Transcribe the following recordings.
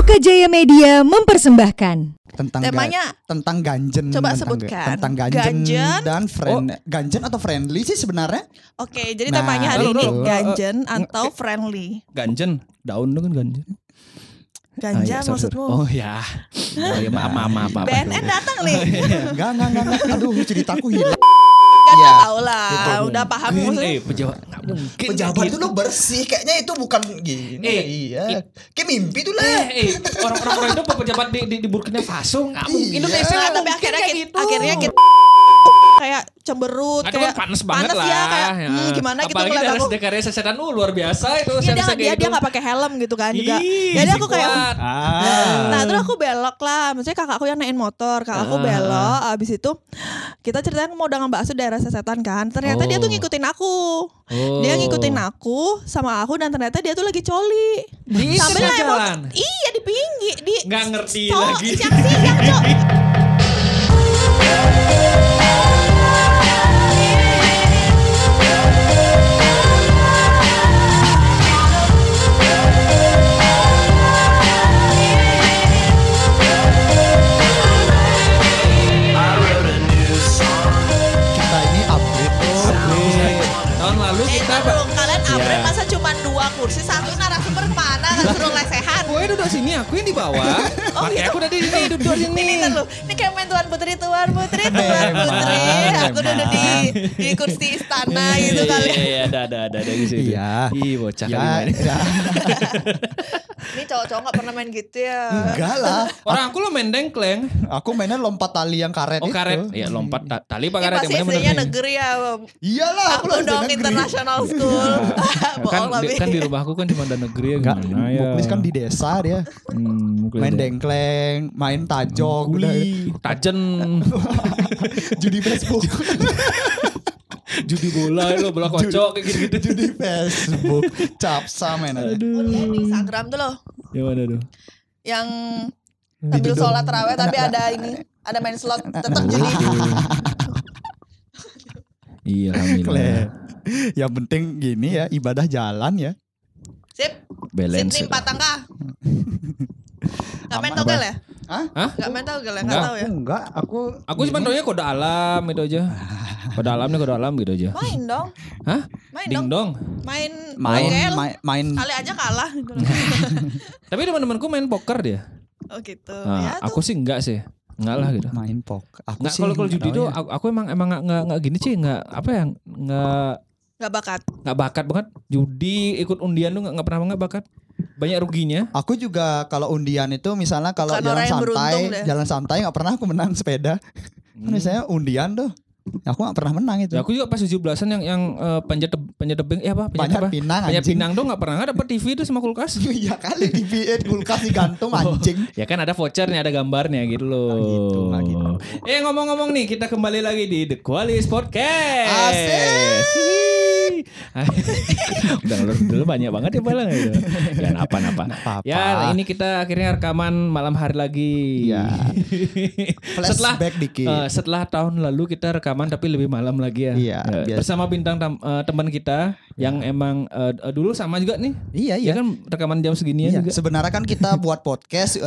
Oka Jaya Media mempersembahkan tentang ga- Temanya tentang ganjen coba tentang, sebutkan. tentang ganjen, Ganjen. dan friend ganjen atau friendly sih sebenarnya Oke, jadi Nah, temanya hari ini Uh, ganjen atau friendly. Ganjen, daun itu kan ganjen. Ganja Ah, iya, maksudmu? Oh ya. Oh ya maaf maaf maaf. maaf. BNN datang nih. enggak enggak enggak, enggak. aduh ceritaku hilang udah tahu lah, Betul. udah paham maksudnya. eh pejabat nggak mungkin. pejabat itu gitu. lo bersih kayaknya itu bukan gini Eh, iya kayak mimpi tuh lah Eh, eh, orang-orang orang itu pejabat di di, di Burkina Faso nggak mungkin Iya. Indonesia tapi akhirnya kita, gitu. akhirnya kita kayak cemberut Nah, kayak kan panas banget lah. ya kayak hmm, gimana gitu Apalagi ngeliat dari aku. sekarang sesetan uh, luar biasa itu. Iya, dia dia dia gitu. nggak pakai helm gitu kan juga. Ih, Jadi aku kayak kuat. ah Nah terus aku belok lah Maksudnya kakakku yang naikin motor Kakakku Ah. belok Abis itu Kita ceritain mau dagang bakso daerah sesetan kan Ternyata dia tuh Oh. ngikutin aku Oh. Dia ngikutin aku Sama aku Dan ternyata dia tuh lagi coli Di naik jalan. Iya di pinggir di Nggak ngerti So- lagi. Siang-siang cok kursi Satu narasumber ke mana Kan suruh lesehan Gue duduk sini, aku yang di bawah. Oh, Makanya gitu? aku tadi sini duduk sini. Ini ntar dulu Ini kayak main Tuan Putri Tuan Putri Tuan Memang, Putri Aku duduk di, di kursi istana gitu kali Iya, iya, ada, ada, ada, ada di situ. Iya. Ih, bocah ya, kali ini. ya. Ini cowok-cowok gak pernah main gitu ya enggak lah Orang aku lo main dengkleng. aku mainnya lompat tali yang karet Oh, karet. Iya, lompat ta- tali apa Ini karet pasti yang benar SD-nya negeri ya iyalah aku dong international school kan, Bohong di, kan di rumahku kan cuma ada negeri ya Enggak, ya. Muklis kan di desa dia. Hmm, Muklis Main ya. Dengkleng, main tajok, udah Kuli, tajen, judi Facebook, judi bola lo bola kocok kayak gitu-gitu. judi Facebook, capsa main aja. Oh, dia di Instagram tuh loh Yang mana tuh? Yang sambil sholat terawih tapi ada ini Ada main slot tetap jadi Iya, Kle. alhamdulillah. Yang penting gini ya, ibadah jalan ya. Sip Balance. Sydney empat angka Gak main togel ya? Hah? Hah? Gak main togel ya? Gak Enggak. tau ya? Enggak, aku Aku cuma taunya kode alam itu aja. Kode alam nih kode alam gitu aja. Main dong Hah? Main Ding dong dong. Main main togel main, main Kali aja kalah gitu. Tapi teman-temanku main poker dia. Oh gitu Nah, Ya aku tuh sih enggak sih. Enggak lah gitu. main pok. Aku Enggak sih kalau kalau nggak judi tuh ya. aku, aku emang emang enggak enggak, enggak gini sih enggak apa ya enggak Gak bakat enggak bakat banget. Judi ikut undian tuh enggak, enggak pernah enggak bakat. Banyak ruginya. Aku juga kalau undian itu misalnya kalau Bukan jalan santai, jalan santai nggak pernah aku menang sepeda. Kan Hmm. misalnya undian tuh, aku nggak pernah menang itu. Ya, aku juga pas 17-an yang yang eh, panjat panjat tebing eh apa? Panjat Panjat apa? pinang, Panjat anjing. pinang tuh enggak pernah enggak dapet TV itu sama kulkas. Iya kali di VN kulkas digantung anjing. Ya kan ada vouchernya, ada gambarnya gitu loh. Nggak gitu, nggak gitu. Eh ngomong-ngomong nih, kita kembali lagi di The Qualis Podcast. Asik. Udah dulu banyak banget ya balang itu. Ya apa-apa. apa-apa. Ya ini kita akhirnya rekaman malam hari lagi. Iya. setelah dikit. eh, setelah tahun lalu kita rekaman tapi lebih malam lagi ya. Iya, Eh, biasa. bersama bintang tam- eh, teman kita yang emang eh, dulu sama juga nih. Iya Ya iya. kan rekaman jam seginian Iya, juga. sebenarnya kan kita buat podcast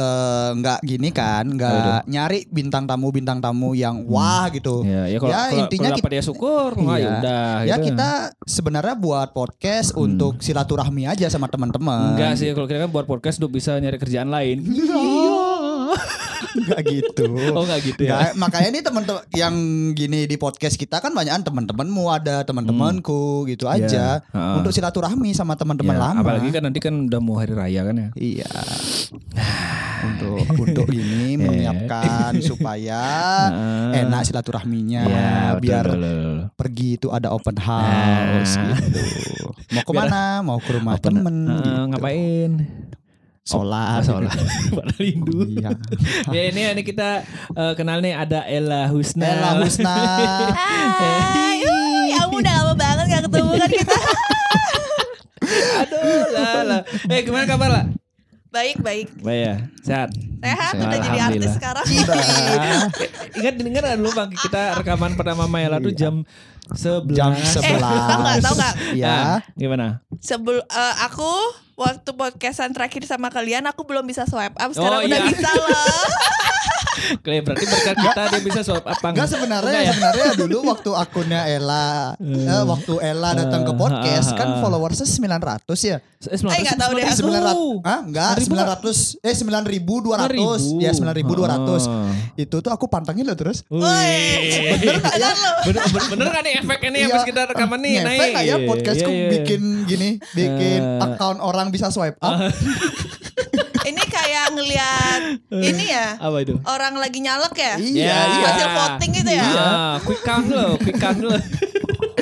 nggak gini kan, nggak nyari bintang tamu bintang tamu yang wah gitu. Ya, ya kalau, Ya, kalau, intinya kalau kita- ya syukur, nggak ya Iya. udah. Ya gitu. kita sebenarnya buat podcast untuk silaturahmi aja sama teman-teman. Enggak sih, kalau kita kan buat podcast untuk bisa nyari kerjaan lain. Enggak gitu. Oh enggak gitu ya. Nggak, makanya nih teman-teman yang gini di podcast kita kan banyak teman-temanmu ada teman-temanku gitu Iya. aja Heeh. untuk silaturahmi sama teman-teman Ya, lama. Apalagi kan nanti kan udah mau hari raya kan ya. Iya. untuk untuk gini menyiapkan supaya enak silaturahminya Ya, betul, biar betul, betul. pergi itu ada open house Nah. gitu. Mau ke mana? Mau ke rumah Open- temen Heeh, gitu. ngapain? Sholat. Sholat. Pada rindu. Iya. ya ini ini kita eh, kenal nih ada Ella Husna. Ella Husna. Hai Uy, Kamu udah lama banget gak ketemu kan kita Aduh, lah, lah. Eh gimana kabar lah? Baik baik Baik ya, sehat. Sehat Sehat, udah jadi artis sekarang ingat nggak dulu bang kita rekaman pertama Mayla tuh jam 11 Jam Eh, tahu nggak, tahu nggak? Ya. Ah, gimana? Sebelum eh, aku waktu podcastan terakhir sama kalian aku belum bisa swipe up sekarang Oh, udah iya. bisa loh. Oke, berarti berkat kita dia bisa swipe up Enggak sebenarnya Enggak ya? sebenarnya dulu waktu akunnya Ella eh, waktu Ella datang ke podcast kan followersnya 900 ya. Eh, 900, Eh, nggak tahu deh. 900 ah enggak 900. 900 eh 9200 ya 9200 Oh. itu tuh aku pantengin loh terus Wih. bener nggak ya Bener, bener, bener gak nih efeknya nih habis kita rekaman nih ngefek naik. nggak ya podcastku Iya, iya. bikin gini bikin Eh. account orang bisa swipe up ini kayak ngelihat ini ya. Apa itu? Orang lagi nyalek ya? iya Ya. iya Hasil voting gitu ya? Iya, quick count lo, quick count lo.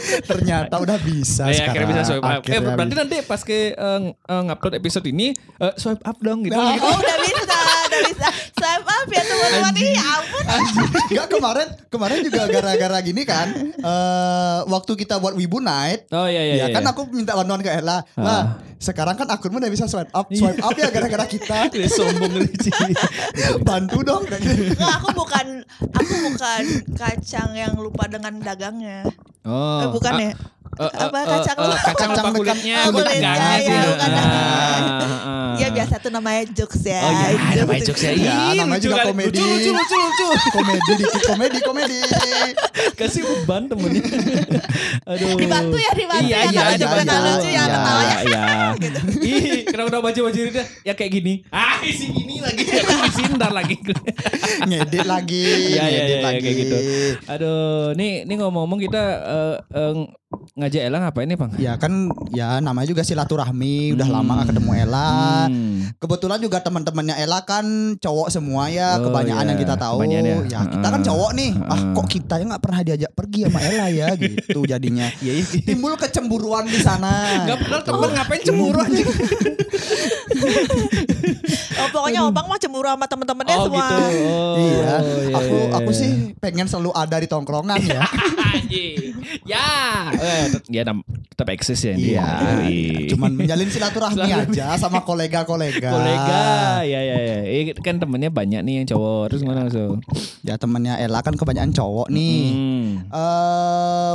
ternyata udah bisa Eh, sekarang akhirnya bisa swipe up. Eh, berarti nanti pas ke eh, eh, ngupload episode ini eh, swipe up dong gitu. Nah. Oh udah bisa, udah bisa. Swipe up ya teman-teman. Ih ya ampun. Enggak kemarin kemarin juga gara-gara gini kan eh waktu kita buat Wibu Night Oh iya iya. ya iya. kan aku minta bantuan ke Ella lah sekarang kan akunmu udah bisa swipe up swipe up ya gara-gara kita sombong lu Ci. bantu dong Nggak, aku bukan aku bukan kacang yang lupa dengan dagangnya. Oh. Eh, bukan ah, ya? Eh, Apa, eh, kacang eh, kacang lupa Kacang kulitnya, dekat- bukan kulitnya, gangnya ya. Ya biasa tuh namanya jokes ya. Oh iya, namanya jokes ya. Iya, namanya juga komedi. Lucu, lucu, lucu, lucu. komedi dikit komedi komedi Kasih beban temennya. Aduh. Dibantu ya, dibantu iya, ya, Iya, kalau iya, jemput iya, lucu ya, iya, ketawanya. Iya. Ih, kenapa udah baju-baju dia ya kayak gini. Ah, isi gini lagi. Aku disindar lagi. ngedit lagi Iya, iya, iya, lagi kayak gitu. Aduh, nih nih ngomong-ngomong kita eh, eh, ngajak Ella ngapain nih, Bang? ya kan ya namanya juga silaturahmi udah Hmm. lama gak ketemu Ella Hmm. Kebetulan juga teman-temannya Ella kan cowok semua ya, Oh, kebanyakan iya. yang kita tahu. Ya. Ya, kita kan Heeh. cowok nih. Ah, Heeh. kok kita yang nggak pernah diajak pergi sama Ella ya gitu jadinya. Iya, iya. Timbul kecemburuan di sana. Enggak pernah temen ngapain cemburu anjing. Oh, pokoknya Obang mah cemburu sama temen-temennya Oh, semua. gitu. Oh, iya. aku iya, aku iya. sih pengen selalu ada di tongkrongan ya. Anjing. ya. Eh, tet- ya tetap eksis ya dia. Iya. Iya. Cuman menjalin silaturahmi aja sama kolega-kolega. kolega ya ya ya Eh, kan temennya banyak nih yang cowok terus mana so Ya temennya Ella kan kebanyakan cowok nih. Hmm. eh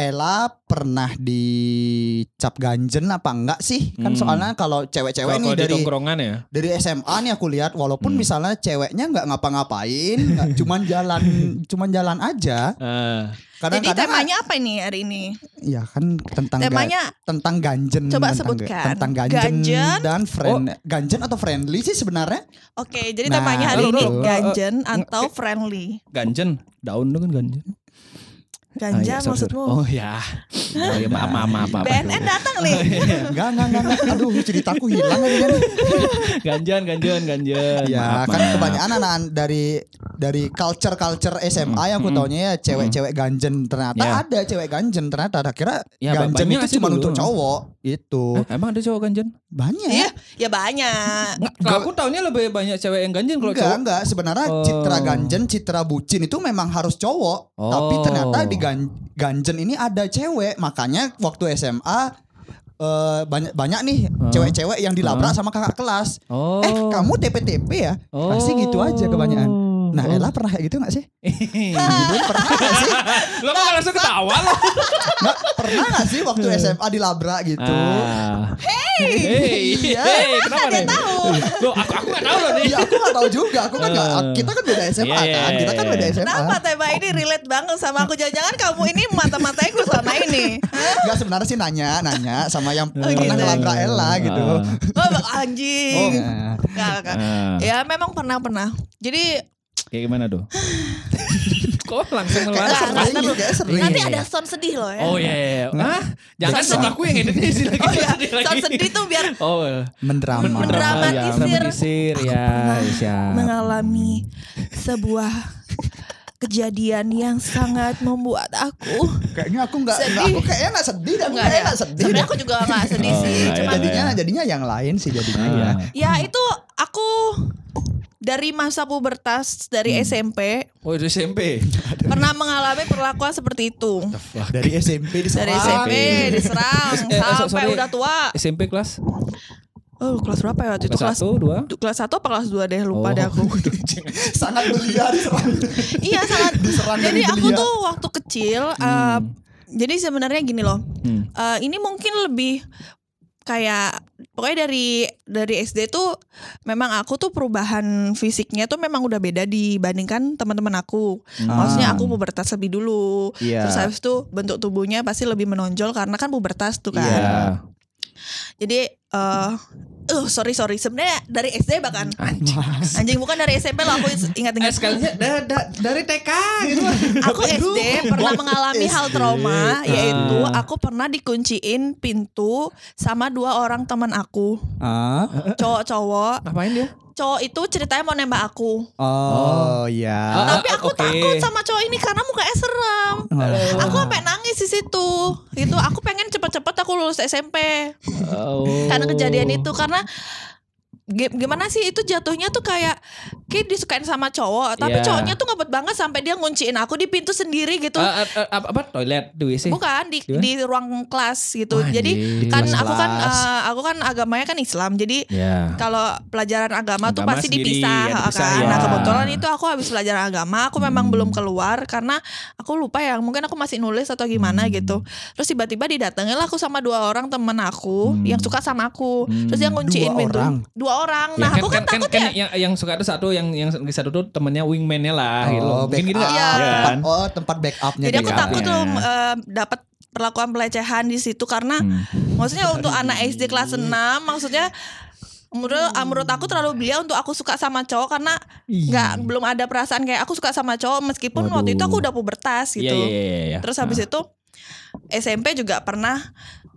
Ella pernah dicap ganjen apa enggak sih? Kan Hmm. soalnya kalau cewek-cewek nih dari ya dari SMA nih aku lihat walaupun Hmm. misalnya ceweknya nggak ngapa-ngapain, nggak cuman jalan cuman jalan aja. Jadi Ah. Kadang-kadang temanya apa ini hari ini? ya kan tentang ga- Temanya tentang ganjen Coba tentang, sebutkan. tentang ganjen, Ganjen? dan friend ganjen atau friendly sih sebenarnya Oke, jadi Nah, temanya hari ini itu. ganjen atau friendly. ganjen daun tuh kan ganjen Ganja Ah, iya, sorry, maksudmu? sorry. oh ya oh ya maaf maaf maaf, maaf. BNN datang nih. enggak enggak enggak, enggak. aduh ceritaku hilang ini kan ganjan ganjen ganjen ya Maaf, kan maaf. kebanyakan anak dari dari culture culture SMA yang aku taunya ya cewek-cewek ganjen ternyata Ya. ada cewek ganjen ternyata ada kira Ya, ganjen itu cuma dulu. untuk cowok itu. Eh, emang ada cowok ganjen? Banyak. Iya, ya banyak. Nggak, kalau aku taunya lebih banyak cewek yang ganjen kalau enggak cowok. enggak. Sebenarnya Oh. citra ganjen citra bucin itu memang harus cowok. Oh. tapi ternyata di gan- ganjen ini ada cewek. Makanya waktu SMA eh, banyak banyak nih cewek-cewek yang dilabrak Hah? sama kakak kelas. Oh. Eh kamu TP-TP ya? Pasti gitu aja kebanyakan nah Oh. Ella pernah kayak gitu gak sih Iya. gitu pernah gak sih lo kok langsung ketawa lo Nggak, pernah gak sih waktu SMA dilabrak gitu Ah. Hey, Iya. hey, kenapa dia nih? tahu? Loh, aku aku gak tahu loh nih. Iya aku gak tahu juga Aku kan nggak Eh. Kita kan beda SMA Iya, iya, kan Kita kan beda. SMA Kenapa tema ini relate banget sama aku? Jangan-jangan kamu ini mata-mataiku selama ini. Hah? Enggak sebenarnya sih nanya Nanya sama yang Oh, pernah gitu. ngelabrak Ella gitu Ah. Oh, anjing. Nah, Nggak, nggak. Ah. Ya memang pernah-pernah. Jadi Kayak gimana tuh? Kok langsung Nggak, nggak, Kayak sering nanti iya, ada iya. sound sedih loh ya. Oh iya, iya. iya. Hah? Jangan Sound aku yang editnya sih lagi. Oh iya, sound sedih tuh biar Oh, Mendrama Mendramatisir. Mendramatisir ya, mengalami sebuah kejadian yang sangat membuat aku Kayaknya aku nggak Sedih. nggak- Aku kayaknya nggak sedih Enggak kayaknya ya. nggak sedih Sebenarnya aku juga nggak sedih Oh, sih. ya. Jadinya jadinya yang lain sih jadinya ya. Ah. ya itu aku dari masa pubertas dari Hmm. SMP Oh, itu SMP. pernah mengalami perlakuan seperti itu. Dari SMP diserang. Dari SMP diserang Eh, eh, sampai sorry. udah tua. SMP kelas Oh, kelas berapa ya waktu itu? kelas Kelas 1, 2. kelas 1 apa kelas 2 deh lupa Oh. deh aku. Sangat belia diserang. iya sangat. Diserang Jadi dari aku belia. tuh waktu kecil uh, jadi sebenarnya gini loh. Hmm. Uh, ini mungkin lebih kayak pokoknya dari dari SD tuh memang aku tuh perubahan fisiknya tuh memang udah beda dibandingkan teman-teman aku. Maksudnya aku pubertas lebih dulu. Iya. Terus habis itu bentuk tubuhnya pasti lebih menonjol karena kan pubertas tuh kan. Iya. Jadi eh uh, sorry sorry sebenarnya dari SD bahkan anjing bukan dari SMP loh aku Eh ingat-ingat sekalinya da- da- dari TK gitu. aku SD pernah mengalami hal trauma SD. yaitu Ah. aku pernah dikunciin pintu sama dua orang teman aku Ah. cowok-cowok Ngapain dia? Cowok itu ceritanya mau nembak aku Oh, iya. Ah, tapi aku oke. takut sama cowok ini karena mukanya serem aku sampai nangis di situ itu aku pengen cepet-cepet aku lulus SMP Oh. karena kejadian itu karena gimana sih itu jatuhnya tuh kayak kayak disukain sama cowok tapi Iya. cowoknya tuh ngebet banget sampai dia ngunciin aku di pintu sendiri gitu Ah, ah, ah, apa, apa toilet di WC? bukan di Di di ruang kelas gitu Wah, jadi anjing. kan Kelas. aku kan eh, aku kan agamanya kan Islam jadi Ya. kalau pelajaran agama, tuh Agama pasti sendiri, dipisah, ya, dipisah, kan. ya. Nah kebetulan itu aku habis pelajaran agama, aku memang Hmm. belum keluar karena aku lupa ya, mungkin aku masih nulis atau gimana Hmm. gitu. Terus tiba-tiba didatengin lah aku sama dua orang temen aku Hmm. yang suka sama aku. Terus dia Hmm. ngunciin Dua pintu. orang? Dua orang. Ya, Nah aku kan, kan, takut kan ya. yang yang suka itu satu yang yang satu tuh temennya wingman-nya lah gitu. Oh, Mungkin gitu nggak? Iya. Ya kan? Oh, tempat backupnya Jadi aku takut tuh Backupnya. eh, dapat perlakuan pelecehan di situ karena Hmm. maksudnya untuk anak SD kelas 6 maksudnya menurut ah, menurut aku terlalu belia untuk aku suka sama cowok karena nggak belum ada perasaan kayak aku suka sama cowok meskipun waktu itu aku udah pubertas Iya gitu. iya iya iya. Terus habis itu SMP juga pernah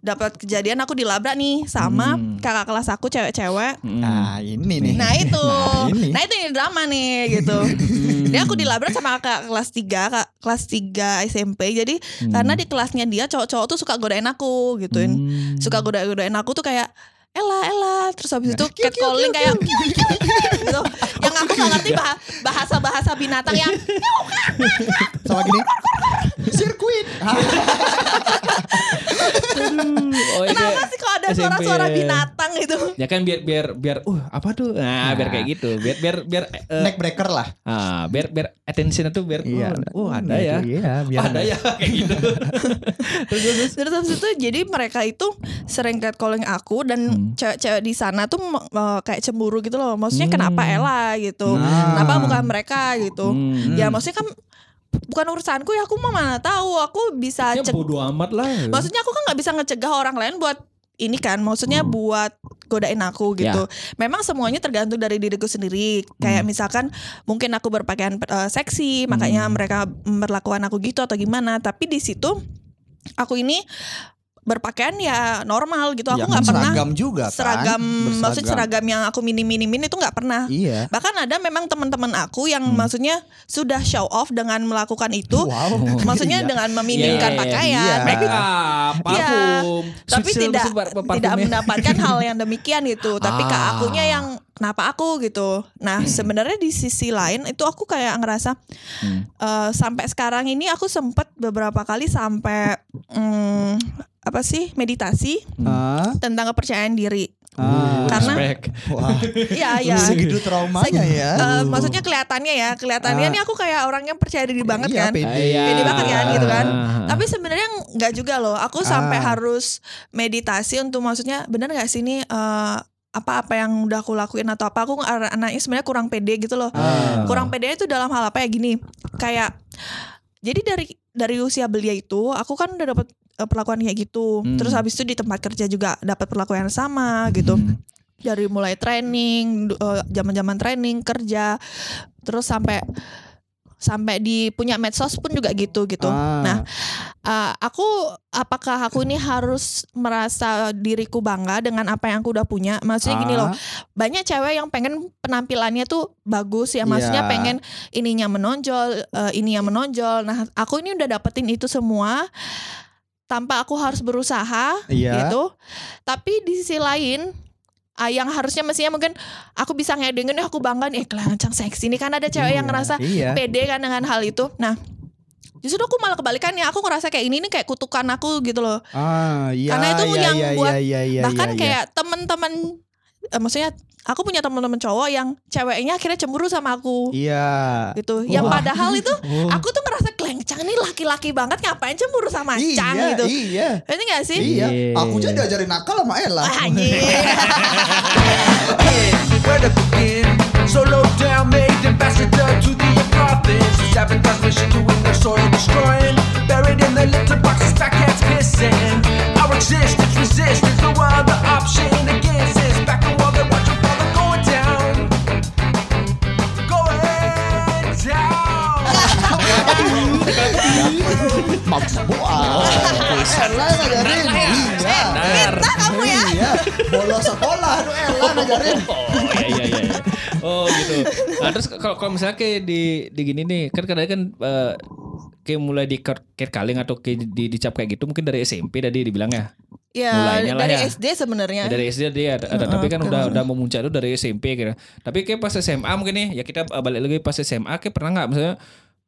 dapat kejadian aku dilabrak nih sama Hmm. kakak kelas aku cewek-cewek. Hmm. Nah, ini nih. Nah itu, Nah, ini. nah itu drama nih gitu. Dia aku dilabrak sama kakak kelas 3, kak, kelas 3 SMP. Jadi karena di kelasnya dia cowok-cowok tuh suka godain aku gituin. Hmm. Suka godain-godain aku tuh kayak Ella, Ella, terus habis itu catcalling kayak gitu. Yang aku gak ngerti bah- bahasa-bahasa binatang yang Sama gini. Sirkuit. Oh, iya. kenapa sih kalau ada suara-suara binatang gitu. Ya kan biar biar biar uh apa tuh? Nah, biar kayak gitu. Biar biar biar eh, Neck breaker lah. ah, biar biar attention itu biar Iya. oh, oh, ada ya. Iya, Oh, biar ada ya kayak gitu. terus terus Terus habis itu jadi mereka itu sering catcalling aku dan Hmm. Cewek-cewek di sana tuh eh, kayak cemburu gitu loh. Maksudnya Hmm. kenapa Ella gitu. Nah. Kenapa bukan mereka gitu. Hmm. Ya maksudnya kan bukan urusanku ya aku mah mana tahu. Aku bisa ya cek bodo amat lah. Maksudnya aku kan nggak bisa ngecegah orang lain buat ini kan, maksudnya Hmm. buat godain aku gitu. Memang semuanya tergantung dari diriku sendiri. Kayak misalkan mungkin aku berpakaian eh, seksi, makanya Hmm. mereka memperlakukan aku gitu atau gimana. Tapi di situ aku ini berpakaian ya normal gitu. Aku Ya, nggak kan pernah seragam juga kan. seragam, maksudnya Berseragam. seragam yang aku minim-minimin itu nggak pernah. Iya. Bahkan ada memang teman-teman aku yang Hmm. maksudnya sudah show off dengan melakukan itu. Wow. Maksudnya Iya. dengan meminimkan Iya, iya, pakaian. iya. make up, Iya. parfum, tapi sweet tidak parfumnya. tidak mendapatkan hal yang demikian gitu tapi ke Ah. akunya yang kenapa aku gitu nah sebenarnya di sisi lain itu aku kayak ngerasa Hmm. eh, sampai sekarang ini aku sempet beberapa kali sampai hmm, apa sih meditasi Ah, tentang kepercayaan diri ah. Karena- Respect. Wah, Iya ya segitu traumanya ya. Eh, maksudnya kelihatannya ya kelihatannya Ah. nih aku kayak orang yang percaya diri banget Iya, kan pede. Iya. Pede banget kan gitu kan. Tapi sebenarnya nggak juga loh. Aku sampai harus meditasi untuk maksudnya bener nggak sih ini eh, apa apa yang udah aku lakuin atau apa aku anaknya sebenarnya kurang pede gitu loh. Kurang pede itu dalam hal apa ya gini. Kayak jadi dari dari usia belia itu aku kan udah dapat eh, perlakuan kayak gitu. Hmm. Terus habis itu di tempat kerja juga dapat perlakuan yang sama gitu. Hmm. Dari mulai training, eh, zaman-zaman training kerja, terus sampai sampai di punya medsos pun juga gitu gitu. Ah. Nah, Uh, aku apakah aku ini harus merasa diriku bangga dengan apa yang aku udah punya? Maksudnya gini loh, Ah. banyak cewek yang pengen penampilannya tuh bagus ya, maksudnya Iya. pengen ininya menonjol, uh, ini yang menonjol. Nah, aku ini udah dapetin itu semua tanpa aku harus berusaha Iya. gitu. Tapi di sisi lain ah, yang harusnya mestinya mungkin aku bisa ngedengin "Eh, aku bangga nih eh, kelancang seksi ini kan ada cewek yang Iya, ngerasa Iya. pede kan dengan hal itu. Nah, justru aku malah kebalikannya. Aku ngerasa kayak ini nih kayak kutukan aku gitu loh. Ah, iya. Karena itu iya, yang iya, buat- iya, iya, Bahkan iya, iya. kayak temen-temen, eh, maksudnya aku punya temen-temen cowok yang ceweknya akhirnya cemburu sama aku Iya. gitu. Yang Wah. padahal itu aku tuh ngerasa kleng Cang ini laki-laki banget ngapain cemburu sama Cang iya, gitu. Iya. Ini gak sih? Iya. Iya. Aku aja diajarin nakal sama Ella. Ah, down, made ambassador to the province. Doing the soil destroying. Buried in the litter boxes, fat cats pissing. Our existence resistance, no other option against this. Back to all that down. Mabuk ah. Ella ngajarin. Iya. Minta kamu ya. Iya. Bolos sekolah Ella ngajarin. Oh iya iya iya. Oh gitu. Nah, terus kalau kalau misalnya kayak di di gini nih, kan kadang kan eh, kayak mulai di kaling atau kayak di, dicap kayak gitu mungkin dari SMP tadi dibilang ya. Ya Mulainya dari ya. SD sebenarnya. Dari SD dia ada, ada tapi kan udah udah memuncak itu dari SMP kira. Tapi kayak pas SMA mungkin nih ya kita eh, balik lagi pas SMA kayak pernah nggak misalnya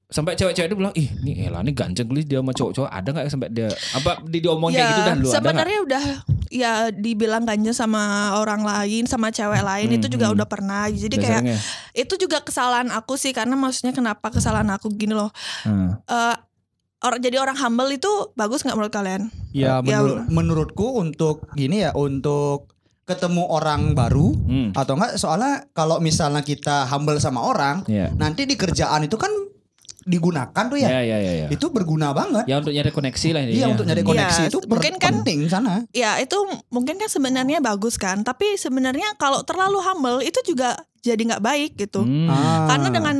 sampai cewek-cewek itu bilang ih ini Ella ini ganteng kali dia sama cowok-cowok ada nggak sampai dia apa di diomongin kayak gitu dah dulu ada nggak? Ya, sebenarnya udah ya dibilang ganja sama orang lain sama cewek lain Hmm, itu juga hmm. udah pernah jadi Udah kayak ya? itu juga kesalahan aku sih karena maksudnya kenapa kesalahan aku gini loh Hmm. Eh, orang jadi orang humble itu bagus nggak menurut kalian Ya, Ya. menur- menurutku untuk gini ya untuk ketemu orang baru Hmm. atau enggak soalnya kalau misalnya kita humble sama orang Ya. nanti di kerjaan itu kan digunakan tuh ya. Ya ya ya ya. Itu berguna banget. Ya untuk nyari koneksi lah Iya untuk nyari koneksi Iya, itu mungkin kan- penting sana. ya itu mungkin kan sebenarnya bagus kan tapi sebenarnya kalau terlalu humble itu juga jadi nggak baik gitu Hmm. Ah. karena dengan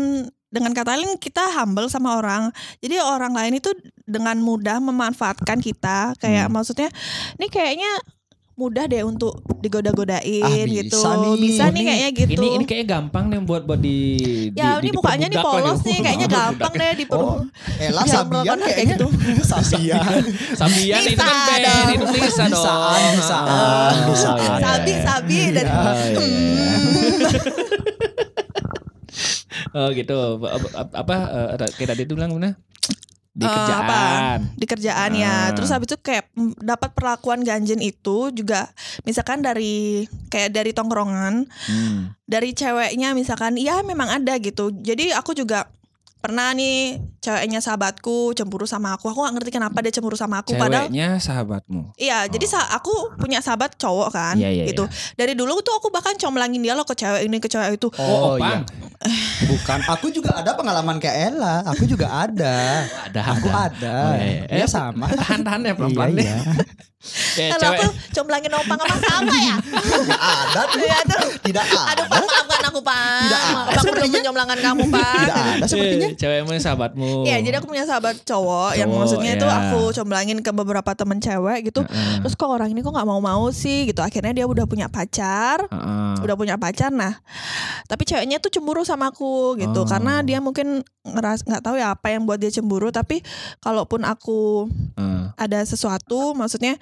dengan kata lain kita humble sama orang jadi orang lain itu dengan mudah memanfaatkan kita kayak Hmm. maksudnya ini kayaknya mudah deh untuk digoda-godain Ah, gitu bisa nih. bisa nih kayaknya gitu Ini ini kayaknya gampang nih buat buat di ya di, ini di- mukanya nih polos nih kayaknya gampang deh di Oh, Ella Iya, Sabian kayak kayaknya gitu. Sabian. Sabian itu kan Bisa band dong. itu bisa dong. Iya, iya, sabi sabi dan. Oh gitu. Apa, apa eh, kayak tadi itu bilang mana? Di Eh, kerjaan. apa? di kerjaan Ah. ya terus habis itu kayak dapat perlakuan ganjen itu juga misalkan dari kayak dari tongkrongan Hmm. dari ceweknya misalkan ya memang ada gitu jadi aku juga pernah nih ceweknya sahabatku cemburu sama aku aku gak ngerti kenapa dia cemburu sama aku padahal Ceweknya sahabatmu. Iya, jadi sa aku punya sahabat cowok kan, Iya, iya, gitu. Dari dulu tuh aku bahkan comblangin dia loh ke cewek ini ke cewek itu. Oh, Opang. Bukan, aku juga ada pengalaman kayak Ella. Aku juga ada. Ada Aku ada. ada. Oh, iya, iya. Ya sama. Tahan-tahan ya pelan-pelan Iya, deh. iya. Ya, Kalau cewek. aku comblangin opang apa sama ya? Nggak ada tuh. Iya tuh. Tidak Aduh, ada. Pak, maafkan aku, Pak. Tidak ada Abang belum mencomblangkan kamu, Pak. Tidak ada sepertinya. Cewekmu yang sahabatmu. Iya, jadi aku punya sahabat cowok yang maksudnya itu ya. aku comblangin ke beberapa temen cewek gitu. Terus kok orang ini kok nggak mau-mau sih gitu. Akhirnya dia udah punya pacar. Heeh. udah punya pacar nah tapi ceweknya tuh cemburu sama aku gitu Oh. karena dia mungkin ngeras nggak tahu ya apa yang buat dia cemburu tapi kalaupun aku Heeh. ada sesuatu maksudnya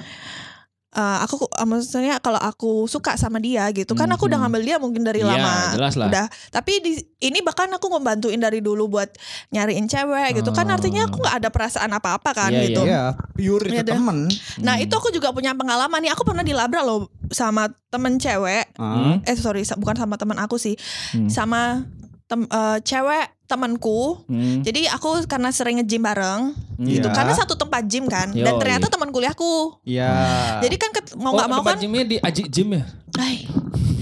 eh, aku eh, maksudnya kalau aku suka sama dia gitu kan aku udah Mhm. ngambil dia mungkin dari Iya, lama jelas lah. udah tapi di ini bahkan aku ngebantuin dari dulu buat nyariin cewek gitu kan Oh. artinya aku nggak ada perasaan apa-apa kan Iya, gitu Iya, pure itu Iya temen. nah Hmm. itu aku juga punya pengalaman nih aku pernah dilabrak loh sama temen cewek Ah. eh sorry bukan sama teman aku sih Hmm. sama tem, eh, cewek temanku Hmm. jadi aku karena sering nge-gym bareng gitu Iya. karena satu tempat gym kan dan Yoi. ternyata teman kuliahku Iya. jadi kan ket- mau Oh, nggak mau tempat kan gymnya di Aji Gym ya? ay,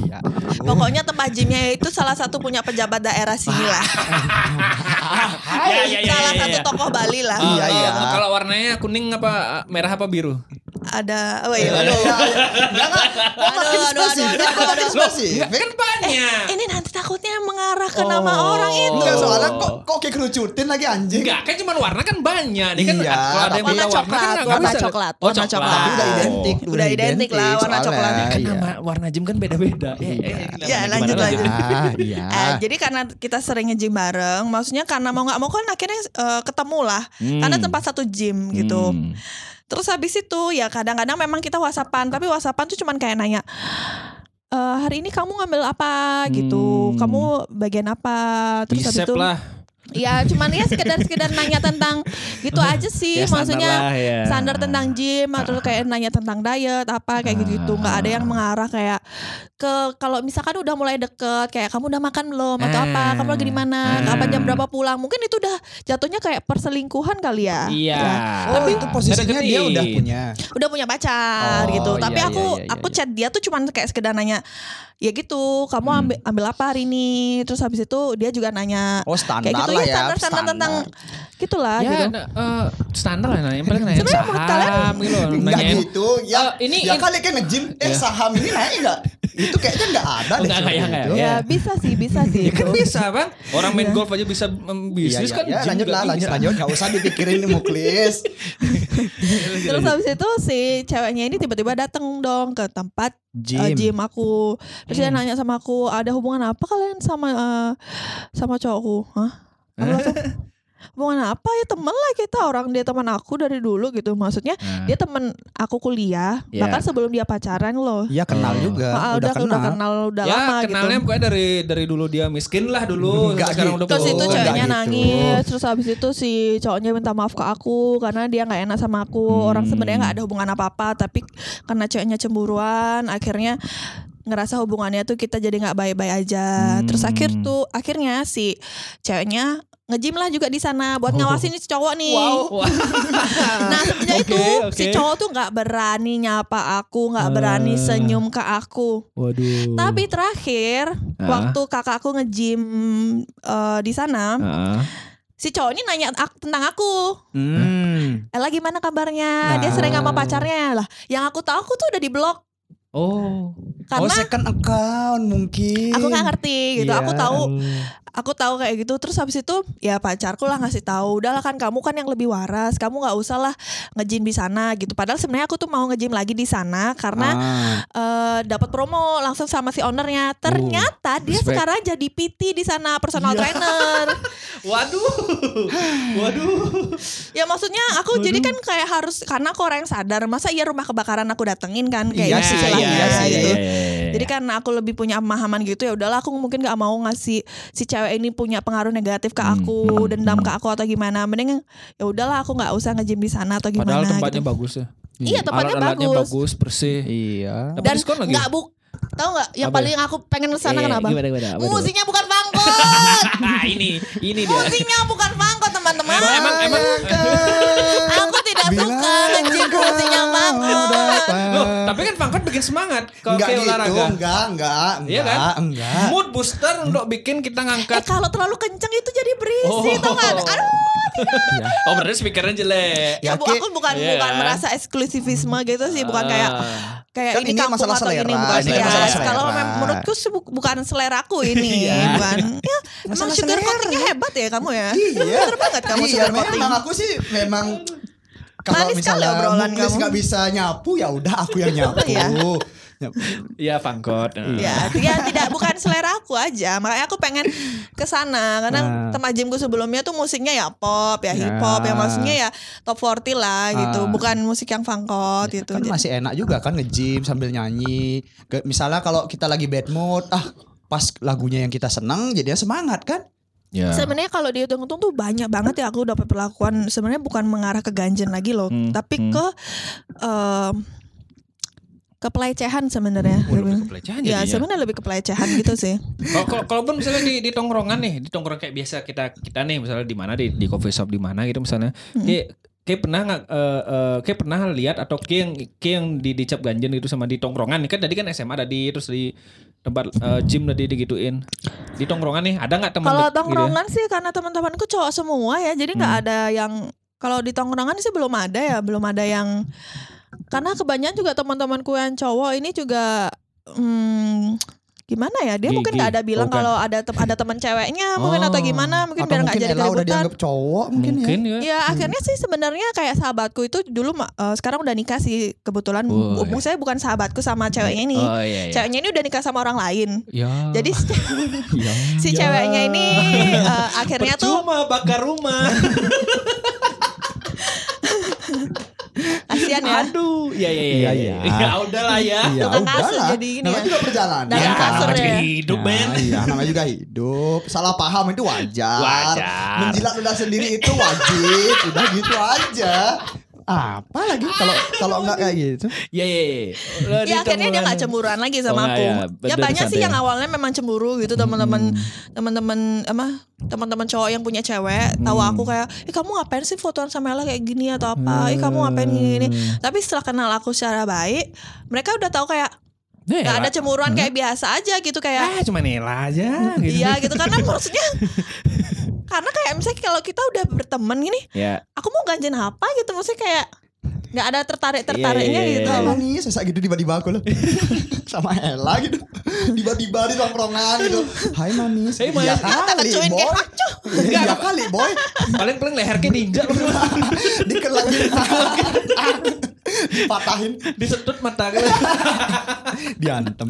Iya. pokoknya tempat gymnya itu salah satu punya pejabat daerah sini lah Ya, ya, ya, salah ya, satu ya. tokoh Bali lah Ah, Iya, iya. Kalau warnanya kuning apa merah apa biru? Ada oh iya Aduh, Enggak, enggak. Kok makin Aduh, aduh, spesifik? aduh, Kok makin aduh, spesifik? Kan banyak. ini nanti takutnya mengarah ke nama Oh. orang itu Enggak, soalnya kok kok kayak kerucutin lagi anjing. Enggak, kan cuma warna kan banyak. Nih kan Iya, kalau ada yang warna kan coklat, nggak warna coklat, Oh, warna coklat. Udah identik, Udah identik lah, warna coklat. Kan Iya. nama warna gym kan beda-beda. Eh, eh, Ya, gimana, lanjut, lanjut. Ah, iya. Eh, jadi karena kita sering nge-gym bareng, maksudnya karena mau nggak mau kan akhirnya eh, ketemu lah, Hmm. karena tempat satu gym gitu. Terus habis itu ya kadang-kadang memang kita whatsappan, tapi whatsappan tuh cuman kayak nanya, "Eh, hari ini kamu ngambil apa gitu, Hmm. kamu bagian apa? Terus habis Bicep itu, lah. ya cuman ya sekedar-sekedar nanya tentang gitu aja sih, Ya, standar maksudnya lah, ya. standar tentang gym atau kayak nanya tentang diet apa kayak gitu gitu nggak ada yang mengarah kayak ke kalau misalkan udah mulai deket kayak kamu udah makan belum atau apa kamu lagi di mana Ah. kapan jam berapa pulang mungkin itu udah jatuhnya kayak perselingkuhan kali ya Iya. Oh Tapi- itu posisinya dia udah punya. udah punya pacar Oh, gitu iya, tapi iya, aku iya, iya, aku iya. chat dia tuh cuman kayak sekedar nanya ya gitu kamu Hmm. ambil ambil apa hari ini terus habis itu dia juga nanya Oh standar kayak gitu lah ya ya. standar standar tentang gitulah Ya, gitu eh, standar lah yang paling nanya Sebenarnya saham gitu loh. Enggak Nanyain, gitu. Ya, Eh, ini ya kali kan nge-gym. Eh Iya. saham ini naik enggak? Itu kayaknya enggak ada Oh, deh. enggak, seperti enggak, enggak, ya. bisa sih bisa sih Ya kan itu. bisa bang Orang main Iya. golf aja bisa Iya, bisnis iya, kan ya, gym lanjut lah, lanjut, lanjut. Gak usah dipikirin nih muklis. terus habis itu si ceweknya ini tiba-tiba datang dong ke tempat uh, gym aku terus dia Hmm. nanya sama aku ada hubungan apa kalian sama uh, sama cowokku hah Aku langsung, hubungan apa ya temen lah kita orang dia teman aku dari dulu gitu maksudnya Nah. dia temen aku kuliah Iya. bahkan sebelum dia pacaran loh Iya kenal Oh. juga. Ah, udah, udah, kenal. udah kenal udah ya lama kenalnya gitu pokoknya dari dari dulu dia miskin lah dulu Enggak sekarang udah Terus itu ceweknya gitu. nangis Terus habis itu si cowoknya minta maaf ke aku Karena dia gak enak sama aku Orang Hmm. sebenarnya gak ada hubungan apa-apa Tapi karena ceweknya cemburuan Akhirnya ngerasa hubungannya tuh kita jadi nggak baik-baik aja Hmm. terus akhir tuh akhirnya si ceweknya ngejim lah juga di sana buat ngawasin si cowok nih Wah. nah sebenarnya Oke, itu oke. si cowok tuh nggak berani nyapa aku nggak berani Ah. senyum ke aku Waduh. tapi terakhir Ah. waktu kakakku ngejim eh, di sana Ah. si cowok ini nanya ak- tentang aku. Hmm. Ella gimana kabarnya? Dia Nah. sering sama pacarnya lah. Yang aku tahu aku tuh udah di blok Oh. oh karena second account mungkin. aku nggak ngerti gitu. Iya. Aku tahu aku tahu kayak gitu terus habis itu ya pacarku lah ngasih tahu udahlah kan kamu kan yang lebih waras kamu nggak usah lah ngejim di sana gitu padahal sebenarnya aku tuh mau ngejim lagi di sana karena Ah. eh, dapat promo langsung sama si ownernya ternyata dia respect. sekarang jadi PT di sana personal Iya. trainer Waduh. Waduh. ya maksudnya aku jadi kan kayak harus karena aku orang yang sadar masa iya rumah kebakaran aku datengin kan kayak Iya gitu sih, istilahnya iya sih, gitu. iya, Jadi karena aku lebih punya pemahaman gitu ya udahlah aku mungkin gak mau ngasih si cewek ini punya pengaruh negatif ke aku, Hmm, dendam ke aku atau gimana. Mending ya udahlah aku nggak usah ngejim di sana atau gimana Padahal tempatnya gitu. bagus ya. Iya, tempatnya Alat-alatnya bagus. bagus, bersih. Iya. Dapat Dan diskon lagi. nggak buk tahu nggak yang Apa paling aku pengen ke sana Eh, kenapa? Gimana gimana? Apa? Musiknya bukan fangkot. Ah, ini ini dia. Musiknya bukan fangkot teman-teman. Emang emang, emang Aku tidak suka ngejim ke musiknya fangkot. Loh, tapi kan pangkat bikin semangat kalau Enggak kayak gitu, olahraga. enggak, enggak, enggak, Iya kan? enggak. Mood booster untuk bikin kita Eh ngangkat. kalau terlalu kenceng itu jadi berisi Oh. tau gak? Aduh, Oh berarti speakernya jelek. ya, Ya, bu, aku bukan Iya. bukan merasa eksklusivisme gitu sih, bukan kayak Ah. kayak Kan ini ini kampung masalah atau selera, ini bukan ini ya. masalah selera. Kalau mem- menurutku sih bu- bukan seleraku ini, Iya. bukan. Ya, emang sugar selera. coatingnya hebat ya kamu ya. Iya. Pinter banget kamu iya, sugar coating. memang aku sih memang kalau misalnya obrolan kamu. nggak bisa nyapu ya udah aku yang nyapu. Iya. Nyapu. Iya pangkot. Ya, tidak bukan selera aku aja. Makanya aku pengen ke sana karena Nah. tempat gymku sebelumnya tuh musiknya ya pop, ya hip hop, ya Ya. maksudnya ya top 40 lah gitu, Ah. bukan musik yang fangkot gitu. Kan masih enak juga kan nge-gym sambil nyanyi. Misalnya kalau kita lagi bad mood, ah pas lagunya yang kita senang jadinya semangat kan? Ya. Sebenarnya kalau dihitung-hitung tuh banyak banget ya aku dapat perlakuan sebenarnya bukan mengarah ke ganjen lagi loh, Hmm, tapi hmm. ke ke pelecehan sebenarnya. Oh, lebih Ya jadinya. sebenarnya lebih ke pelecehan gitu sih. Kalau kalau- kalaupun misalnya di, di tongkrongan nih, di tongkrong kayak biasa kita kita nih misalnya di mana di di coffee shop di mana gitu misalnya. Kayak kayak pernah nggak eh, eh, kayak pernah lihat atau kayak yang kayak yang di dicap ganjen gitu sama di tongkrongan kan tadi kan SMA tadi terus di tempat eh, gym tadi digituin. Di tongkrongan nih ada nggak teman Kalau dek- gitu ya? tongkrongan sih karena teman-temanku cowok semua ya, jadi nggak Hmm. ada yang kalau di tongkrongan sih belum ada ya, belum ada yang karena kebanyakan juga teman-temanku yang cowok ini juga hmm, gimana ya? Dia Gi- mungkin nggak ada bilang Oh, kan. kalau ada tem- ada teman ceweknya mungkin Oh. atau gimana, mungkin Atau biar nggak mungkin jadi udah keributan. dianggap cowok mungkin, Mungkin ya. ya. Ya akhirnya sih sebenarnya kayak sahabatku itu dulu eh, sekarang udah nikah sih kebetulan Oh, Bu- saya bukan sahabatku sama ceweknya ini. Oh iya iya. Ceweknya ini udah nikah sama orang lain. Ya. Jadi si, Ya. si ceweknya ini eh, akhirnya tuh Percuma bakar rumah. kasihan ya. Aduh. Iya iya iya. Iya, iya. iya. Ya udahlah ya. Iya, Tukang kasur udahlah. jadi ini namanya ya. juga perjalanan. Ya, kan? kasur ya. hidup men. iya, namanya juga hidup. Salah paham itu wajar. Wajar. Menjilat ludah sendiri itu wajib. Udah gitu aja. Apa lagi kalau kalau nggak kayak gitu? Iya iya. iya. Udah Ya akhirnya dia nggak cemburuan lagi Oh, sama nggak aku. ya. Ya, banyak sih ya. yang awalnya memang cemburu gitu teman-teman teman-teman apa teman-teman cowok yang punya cewek tahu aku kayak, "Eh kamu ngapain sih fotoan sama Ella kayak gini atau apa? Eh kamu ngapain gini, gini?" Tapi setelah kenal aku secara baik, mereka udah tahu kayak Nih, nggak ada cemburuan kayak biasa aja gitu kayak Ah, cuma Nela aja gitu. Iya gitu karena maksudnya karena kayak misalnya kalau kita udah berteman gini, Ya. aku mau ganjen apa gitu maksudnya kayak nggak ada tertarik tertariknya Iya, iya, gitu. iya, Emang nih sesak gitu tiba-tiba aku loh sama Ella gitu tiba-tiba di tongkrongan gitu Hai manis Hey, Mas. Iya Kata kali kecuin kayak boy. Iya kali boy Paling paling leher kayak ninja. Dikelangin Dipatahin Disedot mata gitu. Diantem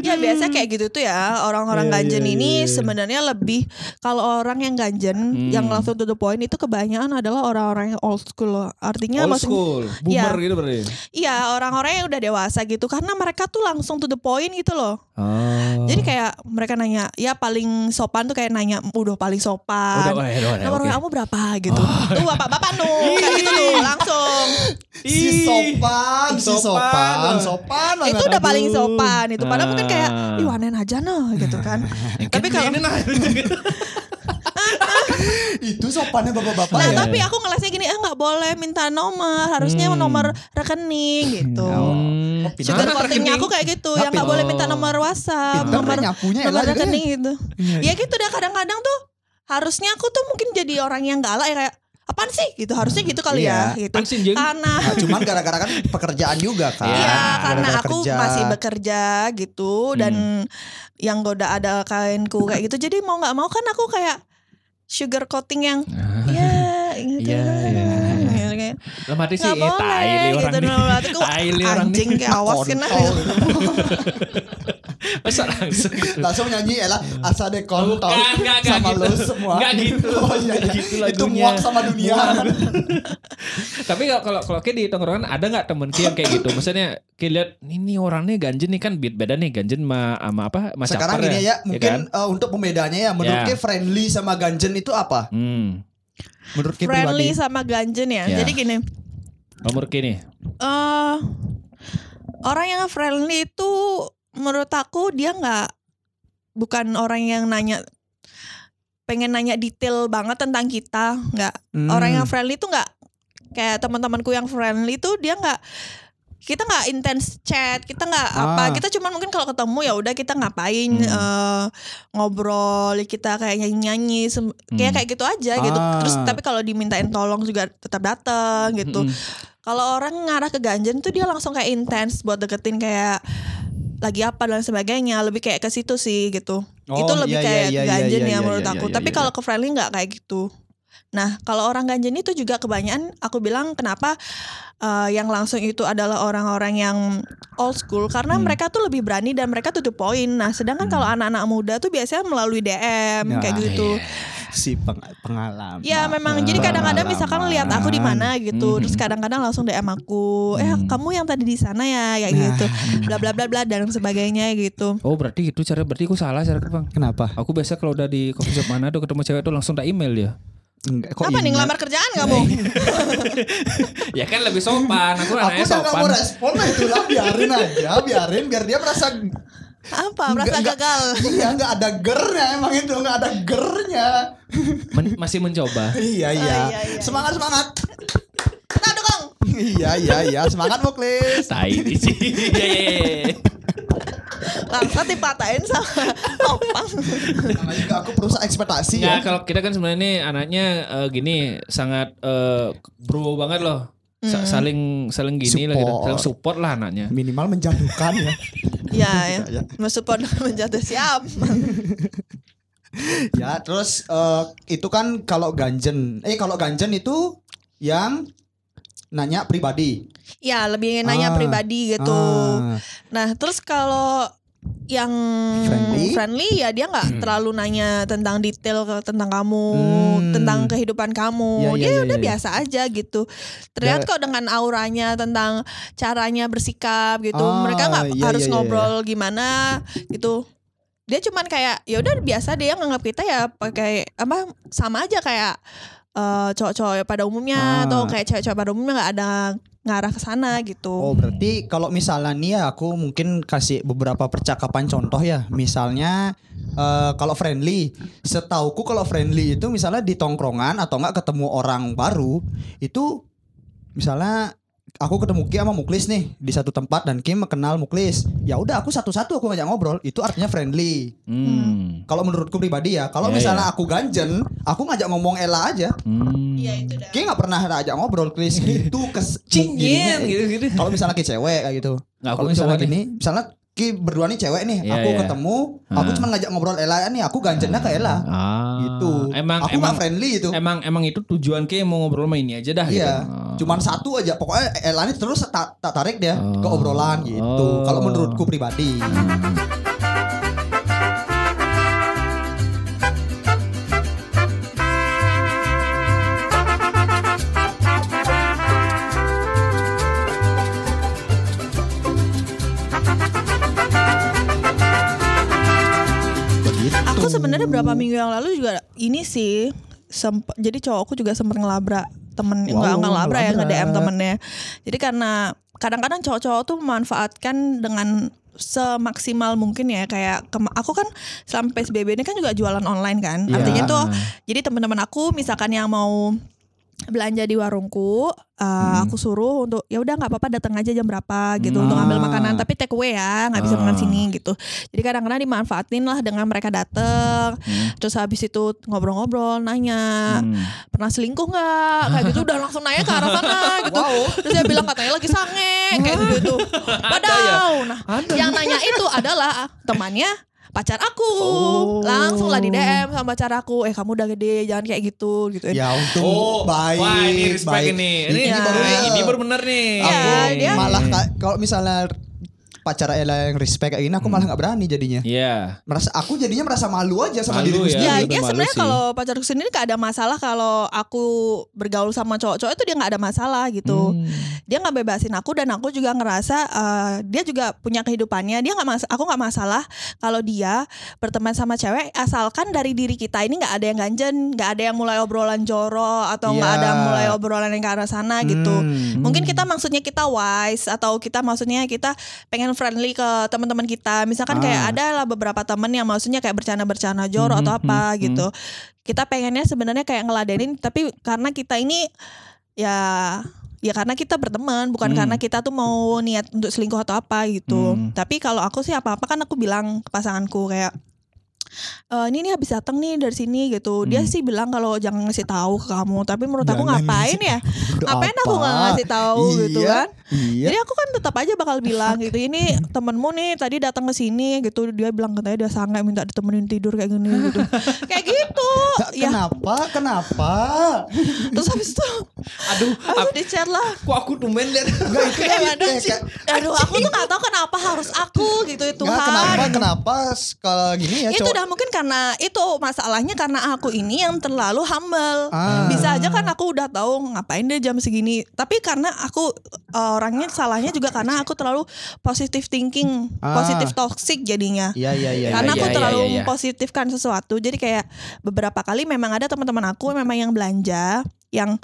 Ya biasa kayak gitu tuh ya orang-orang Iya, ganjen iya, ini iya. sebenarnya lebih kalau orang yang ganjen Hmm. yang langsung to the point itu kebanyakan adalah orang-orang yang old school loh. Artinya Old maksud- school, boomer Iya. gitu berarti. Iya orang-orang yang udah dewasa gitu karena mereka tuh langsung to the point gitu loh. Oh. Jadi kayak mereka nanya ya paling sopan tuh kayak nanya udah paling sopan. udah, udah, udah, Nomor oke. kamu berapa gitu. Tuh bapak-bapak nuh kayak gitu tuh langsung. Sopan Si Sopan. sopan Sopan itu udah aduh. paling sopan itu. Padahal mungkin kayak Ah. ih wanen aja noh gitu kan. Tapi kalau Ini nah. Itu sopannya bapak-bapak Nah ya tapi aku ngelasnya gini ah nggak boleh minta nomor harusnya Hmm. nomor rekening gitu. Hmm. Sugar Ah, coatingnya aku kayak gitu yang nggak boleh minta nomor WhatsApp, Pinter nomor nyapunya nomor Ella juga rekening ya. gitu. Ya gitu dah kadang-kadang tuh harusnya aku tuh mungkin jadi orang yang galak ya kayak apaan sih gitu harusnya gitu kali Iya. ya gitu. Jeng? Karena Nah, cuman gara-gara kan pekerjaan juga kan Iya, karena Gara-gara aku kerja. masih bekerja gitu dan yang goda ada kainku kayak gitu. Jadi mau nggak mau kan aku kayak sugar coating yang ya gitu. Iya, iya. Ya, Lah mati sih, eh, tai li boleh orang gitu. nih. Tai li orang anjing nih. kayak awas kena. Kontol. Masa langsung gitu. Langsung nyanyi Ella Asa deh kontol Bukan, Sama gitu. lo semua Nggak gitu. Oh iya, iya. Gitu Itu muak sama dunia Tapi kalau kalau kalau kayak di tongkrongan ada nggak temen Ki yang kayak gitu? Maksudnya kayak lihat ini orangnya ganjen nih kan beat beda nih ganjen sama sama apa? Sama Sekarang caper gini ya Mungkin kan? eh, untuk pembedanya ya Menurut Ya. Ki friendly sama ganjen itu apa? Hmm. Menurut Ki Friendly pribadi sama ganjen ya. Ya. Jadi gini, Nomor kini. eh orang yang friendly itu menurut aku dia nggak bukan orang yang nanya pengen nanya detail banget tentang kita nggak Hmm. orang yang friendly itu nggak kayak teman-temanku yang friendly itu dia nggak kita nggak intens chat kita nggak apa Ah. kita cuma mungkin kalau ketemu ya udah kita ngapain Hmm. eh, ngobrol kita kayak nyanyi nyanyi kayak Hmm. kayak gitu aja gitu Ah. terus tapi kalau dimintain tolong juga tetap datang gitu Mm-mm. kalau orang ngarah ke ganjen tuh dia langsung kayak intens buat deketin kayak lagi apa dan sebagainya lebih kayak ke situ sih gitu Oh, itu lebih iya, kayak iya, iya, ganjen iya, ya iya, menurut iya, aku iya, tapi iya. kalau ke friendly nggak kayak gitu nah kalau orang ganjen itu juga kebanyakan aku bilang kenapa eh, yang langsung itu adalah orang-orang yang old school karena Hmm. mereka tuh lebih berani dan mereka tuh the point nah sedangkan kalau anak-anak muda tuh biasanya melalui DM Nah, kayak gitu Si peng- pengalaman Ya memang jadi kadang-kadang misalkan lihat aku di mana gitu, Mhm. terus kadang-kadang langsung DM aku, eh Hmm. kamu yang tadi di sana ya, kayak Nah. gitu, bla bla bla bla dan sebagainya gitu. Oh berarti itu cara berarti aku salah cara bang. Kenapa? Aku biasa kalau udah di coffee shop mana tuh ketemu cewek tuh langsung tak email dia. Enggak, kok Apa nih ingat? ngelamar kerjaan kamu? ya kan lebih sopan. Aku Aku udah gak mau respon lah itulah biarin aja, biarin biar dia merasa Apa? Merasa Nggak- nggak- gagal? Iya nggak ada gernya emang itu nggak ada gernya. Men- masih mencoba. iya iya. iya, iya. Semangat semangat. Kita dukung. iya iya iya semangat Muklis. Tai di sini. Iya iya iya. Langsung dipatahin sama Opang. Namanya juga aku perusahaan ekspektasi Nggak, ya. kalau kita kan sebenarnya ini anaknya eh, gini sangat eh, bro banget loh. Sa- saling saling gini lah gitu. Support. Saling support lah anaknya. Minimal menjatuhkan ya. Ya, ya. Iya. Mensupport menjatuh siap. ya terus eh, itu kan kalau ganjen, eh kalau ganjen itu yang nanya pribadi. Ya, lebih nanya Ah. pribadi gitu. Ah, Nah, terus kalau yang Friendly? friendly, ya dia nggak terlalu nanya tentang detail tentang kamu, Hmm. tentang kehidupan kamu. Iya, iya, dia iya, udah iya. biasa aja gitu. Terlihat Ya. kok dengan auranya tentang caranya bersikap gitu. Ah, Mereka nggak iya, harus iya, iya, ngobrol gimana gitu. Dia cuman kayak ya udah biasa dia nganggap kita ya pakai apa sama aja kayak eh, cowok-cowok pada umumnya Ah. atau kayak cewek-cewek pada umumnya nggak ada ngarah ke sana gitu. Oh berarti kalau misalnya nih ya aku mungkin kasih beberapa percakapan contoh ya. Misalnya eh, kalau friendly, setauku kalau friendly itu misalnya di tongkrongan atau enggak ketemu orang baru itu misalnya aku ketemu Ki sama Muklis nih di satu tempat dan Kim kenal Muklis. Ya udah aku satu-satu aku ngajak ngobrol, itu artinya friendly. Hmm. Kalau menurutku pribadi ya, kalau Ya, misalnya ya. aku ganjen, aku ngajak ngomong Ella aja. Hmm. Iya itu dah. Ki nggak pernah ajak ngobrol, Klis gitu kes Cingin gininya. gitu-gitu. Kalau misalnya Ki cewek kayak gitu. Aku Kalau misalnya gini, misalnya Ki berdua nih cewek nih, Iya, aku iya. ketemu, aku Ah. cuma ngajak ngobrol Ella nih, aku ganjennya ke Ella. Ah. Gitu. Emang aku emang friendly itu. emang emang itu tujuan ke mau ngobrol sama ini aja dah gitu. Iya, Oh. cuman satu aja. Pokoknya Ella ini terus tak, tak tarik dia ke Oh. obrolan gitu. Oh. Kalau menurutku pribadi. Sebenarnya berapa minggu yang lalu juga ini sih semp- jadi cowokku juga sempat ngelabrak temen Wow, nggak ngelabrak ya nge. DM temennya. Jadi karena kadang-kadang cowok-cowok tuh memanfaatkan dengan semaksimal mungkin ya kayak aku kan selama PSBB ini kan juga jualan online kan. Iya. Artinya tuh jadi teman-teman aku misalkan yang mau belanja di warungku, uh, aku suruh untuk ya udah nggak apa-apa datang aja jam berapa gitu untuk ngambil Ah. makanan tapi take away ya nggak bisa Ah. makan sini gitu. Jadi kadang-kadang dimanfaatin lah dengan mereka dateng, Hmm. terus habis itu ngobrol-ngobrol, nanya Hmm. pernah selingkuh nggak, kayak gitu udah langsung nanya ke arah sana gitu. Terus dia bilang katanya lagi sange kayak gitu gitu. Padahal, nah yang nanya itu adalah temannya pacar aku Oh. langsung lah di DM sama pacar aku eh kamu udah gede jangan kayak gitu gitu Ya untung Oh, baik. Wah, ini respect baik. ini. Ini, Ini, baru ini baru bener nih. Iya, aku dia- malah ka- kalau misalnya pacar Ella yang respect kayak gini aku malah nggak berani jadinya. Iya. Merasa aku jadinya merasa malu aja sama Malu diriku ya. sendiri. Ya, dia malu sebenarnya kalau pacarku sendiri gak ada masalah kalau aku bergaul sama cowok-cowok itu dia nggak ada masalah gitu. Hmm. Dia nggak bebasin aku dan aku juga ngerasa eh, dia juga punya kehidupannya. Dia nggak mas, aku nggak masalah kalau dia berteman sama cewek asalkan dari diri kita ini nggak ada yang ganjen, nggak ada yang mulai obrolan jorok atau nggak Iya. ada mulai obrolan yang ke arah sana gitu. Hmm. Mungkin kita maksudnya kita wise atau kita maksudnya kita pengen friendly ke teman-teman kita. Misalkan Ah. kayak ada lah beberapa temen yang maksudnya kayak bercanda-bercanda jorok Mhm, atau apa mhm, gitu. Kita pengennya sebenarnya kayak ngeladenin tapi karena kita ini ya ya karena kita berteman bukan Hmm. karena kita tuh mau niat untuk selingkuh atau apa gitu. Hmm. Tapi kalau aku sih apa-apa kan aku bilang ke pasanganku kayak "Eh, ini nih habis datang nih dari sini gitu. Dia Hmm. sih bilang kalau jangan ngasih tahu ke kamu, tapi menurut aku Jangan ngapain ya? Udah Ngapain aku apa? nggak ngasih tahu gitu Iya, kan? Iya. Jadi aku kan tetap aja bakal bilang gitu. Ini temenmu nih tadi datang ke sini gitu. Dia bilang katanya dia sange minta ditemenin tidur kayak gini gitu. kayak gitu. Ya. Kenapa? Kenapa? Terus habis itu Aduh, habis di chat lah. kok aku tumben lihat. Enggak itu kan aduh, aku tuh gak tahu kenapa harus aku gitu ya Nggak, kenapa? Kenapa kalau gini ya itu cowok udah mungkin karena itu masalahnya karena aku ini yang terlalu humble. Ah. Bisa aja kan aku udah tahu ngapain dia jam segini. Tapi karena aku uh, orangnya salahnya juga karena aku terlalu positive thinking, Ah. positive toxic jadinya. Iya iya iya. karena iya, aku iya, terlalu iya, iya. mempositifkan sesuatu. Jadi kayak beberapa kali memang ada teman-teman aku memang yang belanja yang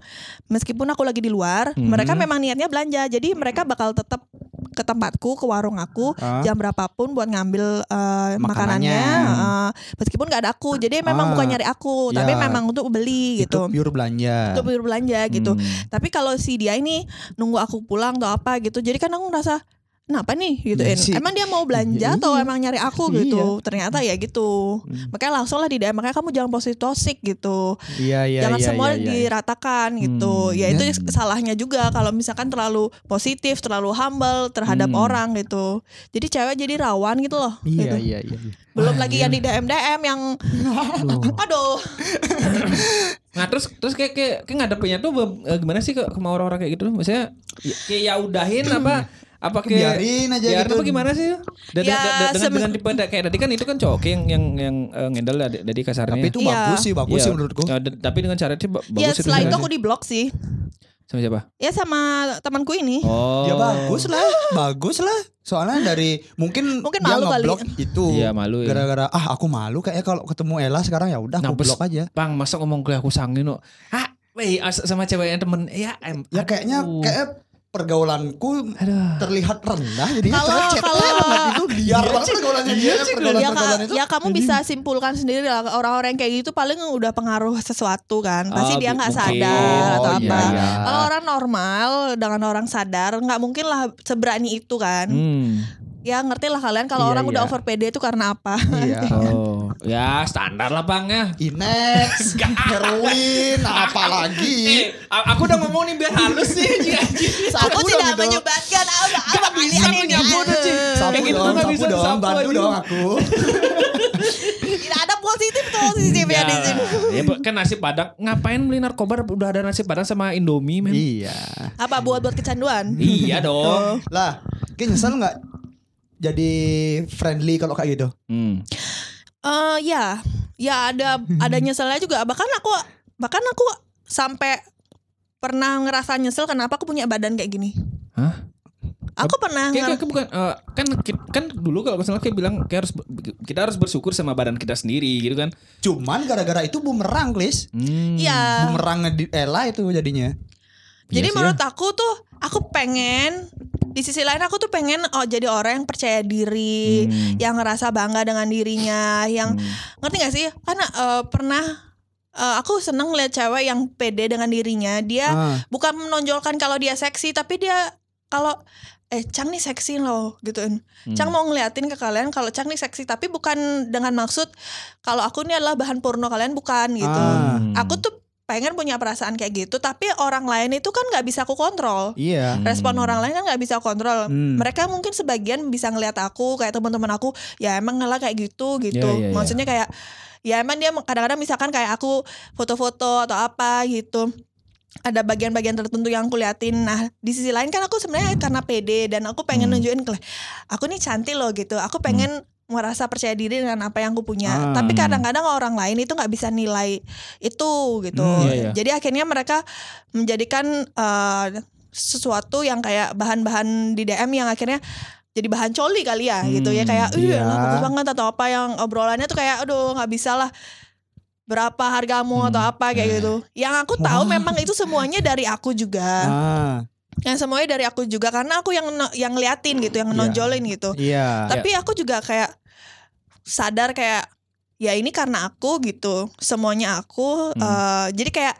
meskipun aku lagi di luar, Mhm. mereka memang niatnya belanja. Jadi mereka bakal tetap ke tempatku, ke warung aku Ah. jam berapapun buat ngambil eh, Makanannya. makanannya, eh, meskipun gak ada aku. Jadi memang Ah. bukan nyari aku, tapi Ya. memang untuk beli Itu gitu. pure belanja. Untuk beli belanja gitu. Hmm. Tapi kalau si dia ini nunggu aku pulang atau apa gitu, jadi kan aku ngerasa kenapa nih gitu Iya sih. emang dia mau belanja atau Iya. emang nyari aku Iya. gitu ternyata ya gitu Hmm. makanya langsung lah di DM makanya kamu jangan positif toxic gitu Iya iya jangan iya. semua iya, iya. diratakan gitu Hmm. ya itu Ya. salahnya juga kalau misalkan terlalu positif terlalu humble terhadap Hmm. orang gitu jadi cewek jadi rawan gitu loh Iya gitu. iya iya. iya. belum lagi yang di DM DM yang aduh Nah terus terus kayak kayak, kayak ngadepinnya tuh eh, gimana sih ke sama orang-orang kayak gitu? Maksudnya ya- kayak ya udahin apa apa kayak Biarin aja biarin gitu. apa gimana sih? Dan, Ya, dan- dengan dengan tipe kayak tadi kan itu kan cowok yang yang yang eh, ngendel lah dari kasarnya. Tapi itu Iya. bagus sih, bagus Iya. sih menurutku. Eh, dan- tapi dengan cara itu ba- bagus ya setelah itu aku di blok sih sama siapa? ya sama temanku ini Oh. Ya bagus lah, bagus lah. Soalnya dari mungkin, Mungkin dia malu kali. ngeblok itu. Iya, malu ya. Gara-gara ah aku malu kyak kalau ketemu Ella sekarang ya udah Nah, aku blok aja. Bang, masa ngomong ke aku sangin no. Ah, Weh, as- sama ceweknya temen ya em. Ya kayaknya kayak pergaulanku Aduh. terlihat rendah jadi Kalau- kalau- banget itu. Liar banget pergaulannya dia pergaulan ya, pergaulan itu? ya kamu bisa simpulkan sendiri lah orang-orang yang kayak gitu paling udah pengaruh sesuatu kan. Pasti Oh, dia nggak sadar atau Oh, apa. iya, iya. kalau orang normal dengan orang sadar nggak mungkin lah seberani itu kan. Hmm. Ya ngerti lah kalian kalau Iya, orang udah iya. over PD itu karena apa iya Oh, ya standar lah bang ya. Inex, heroin, apalagi Eh, aku udah ngomong nih biar halus anjing. aku tidak dong itu. menyebatkan apa apa kalian ini tuh. Sapu Kayak gitu dong, nggak sapu bisa dong, bantu dong aku. tidak ada positif positifnya di sini ya, kan nasi padang. Ngapain beli narkoba udah ada nasi padang sama Indomie, men? Iya. apa buat buat kecanduan iya dong. Lah, kayak nyesel nggak jadi friendly kalau kayak gitu? Hmm. Eh ya, ya ada ada nyeselnya juga. Bahkan aku bahkan aku sampai pernah ngerasa nyesel kenapa aku punya badan kayak gini. Hah? Aku pernah Kayak, kayak bukan eh, kan kan dulu kalau misalnya kayak bilang kayak harus kita harus bersyukur sama badan kita sendiri gitu kan. Cuman gara-gara itu bumerang, Klis. Hmm. Iya. Bumerang di Ella itu jadinya. Jadi Iya sih menurut aku tuh aku pengen di sisi lain aku tuh pengen oh jadi orang yang percaya diri, Hmm. yang ngerasa bangga dengan dirinya, yang ngerti gak sih? Karena eh, pernah eh, aku seneng lihat cewek yang pede dengan dirinya. Dia Ah. bukan menonjolkan kalau dia seksi tapi dia kalau eh Cang nih seksi loh gituin. Hmm. Cang mau ngeliatin ke kalian kalau Cang nih seksi tapi bukan dengan maksud kalau aku ini adalah bahan porno kalian bukan gitu. Ah. Hmm. Aku tuh pengen punya perasaan kayak gitu tapi orang lain itu kan nggak bisa aku kontrol. Iya. Respon Hmm. orang lain kan nggak bisa aku kontrol. Hmm. Mereka mungkin sebagian bisa ngeliat aku kayak teman-teman aku ya emang ngalah kayak gitu gitu. Ya, ya, ya. Maksudnya kayak ya emang dia kadang-kadang misalkan kayak aku foto-foto atau apa gitu ada bagian-bagian tertentu yang aku liatin. Nah, di sisi lain kan aku sebenarnya karena pede dan aku pengen Hmm. nunjukin ke aku nih cantik loh gitu. Aku pengen merasa percaya diri dengan apa yang aku punya. Ah. Tapi kadang-kadang orang lain itu nggak bisa nilai itu gitu. Hmm, iya, iya. Jadi akhirnya mereka menjadikan eh, sesuatu yang kayak bahan-bahan di DM yang akhirnya jadi bahan coli kali ya gitu ya Hmm, kayak iya iya. bagus banget atau apa yang obrolannya tuh kayak aduh nggak bisa lah berapa hargamu Hmm, atau apa kayak eh. gitu yang aku tahu Wah. memang itu semuanya dari aku juga Ah. Yang semuanya dari aku juga karena aku yang yang ngeliatin gitu yang Iya. nonjolin gitu Iya. tapi aku juga kayak sadar kayak ya ini karena aku gitu semuanya aku Hmm. eh, jadi kayak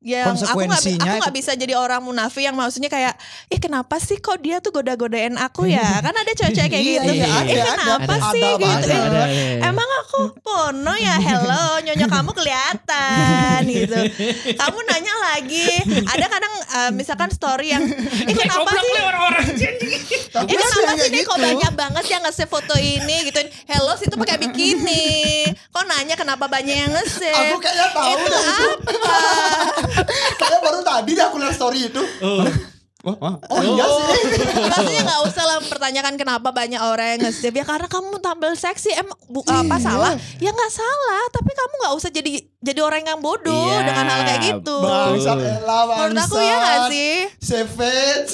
yang aku Konsekuensinya aku nggak bisa jadi orang munafik yang maksudnya kayak ih kenapa sih kok dia tuh goda-godain aku ya? Kan ada cewek-cewek kayak Iya, gitu iya, ih ada, kenapa ada. sih? Ada gitu. Eh, Ada, ada. Emang aku porno ya? Hello nyonya kamu kelihatan gitu. Kamu nanya lagi. Ada kadang eh, misalkan story yang Eh kenapa sih? orang-orang Eh ada kenapa sih nih kok gitu. banyak banget yang nge-save foto ini? Gitu. Hello situ pakai bikini. Kok nanya kenapa banyak yang nge-save? Aku kayaknya tahu itu. apa Kayak baru tadi deh aku lihat story itu. Oh, oh, oh iya sih. Maksudnya gak usah lah mempertanyakan kenapa banyak orang yang nge-save Ya karena kamu tampil seksi Emang bu- apa Iya. salah? Ya gak salah Tapi kamu gak usah jadi jadi orang yang bodoh Iya, Dengan hal kayak gitu Bangsat Ella, bangsat. Menurut aku ya gak sih? Savage.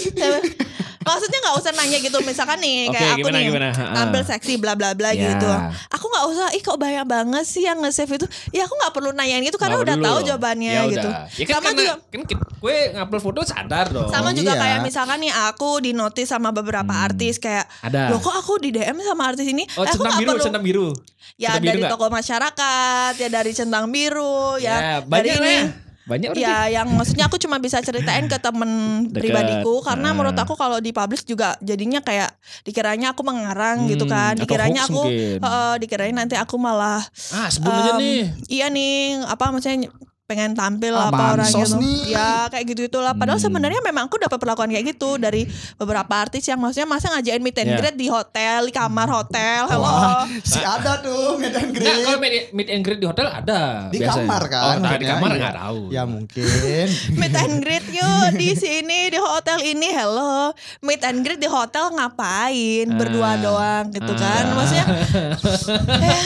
Maksudnya nggak usah nanya gitu misalkan nih kayak aku gimana, nih gimana? Tampil seksi bla bla bla Ya. gitu. Aku nggak usah ih kok banyak banget sih yang nge-save itu. Ya aku nggak perlu nanyain itu karena Nggak udah perlu tahu jawabannya Ya gitu. udah. Ya kan Sama karena, juga kan gue ngupload foto sadar dong. sama juga iya. kayak misalkan nih aku di notice sama beberapa Hmm. artis kayak Ada. loh kok aku di DM sama artis ini Oh, Eh, aku centang nggak biru, perlu centang biru. ya Centang biru dari nggak? toko masyarakat ya dari centang biru ya, dari banyak ini lah ya. Banyak berarti. Ya yang maksudnya aku cuma bisa ceritain ke temen Deket. pribadiku karena Ah. menurut aku kalau dipublish juga jadinya kayak dikiranya aku mengarang gitu Hmm, kan atau dikiranya aku mungkin. eh, dikirain nanti aku malah Ah, aja em, nih. iya nih apa maksudnya pengen tampil Ah, apa orang gitu nih. ya kayak gitu gitulah padahal Hmm. sebenarnya memang aku dapat perlakuan kayak gitu dari beberapa artis yang maksudnya masa ngajain meet and Ya. greet di hotel di kamar hotel hello Wah, si ada tuh meet and Enggak, kalau greet. meet, meet and greet di hotel ada Di biasanya. kamar kan. Oh, nah, di kamar Iya. enggak tahu. Ya mungkin. meet and greet yuk di sini di hotel ini hello meet and greet di hotel ngapain berdua Ah. doang gitu Ah. kan maksudnya eh,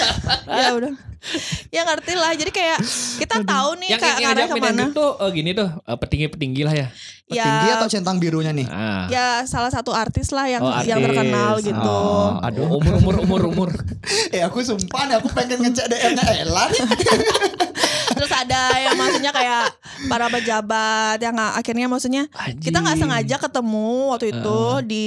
ya udah ya ngerti lah jadi kayak kita tahu nih yang kayak yang, yang ke mana greet tuh eh, gini tuh eh, petinggi-petinggi lah ya. ya Tinggi atau centang birunya nih? Ah. ya salah satu artis lah yang Oh, yang artis. terkenal gitu Oh, aduh, umur umur umur umur. Eh aku sumpah nih aku pengen ngecek DM-nya Ella nih. ada yang maksudnya kayak para pejabat yang nggak- akhirnya maksudnya kita nggak sengaja ketemu waktu itu di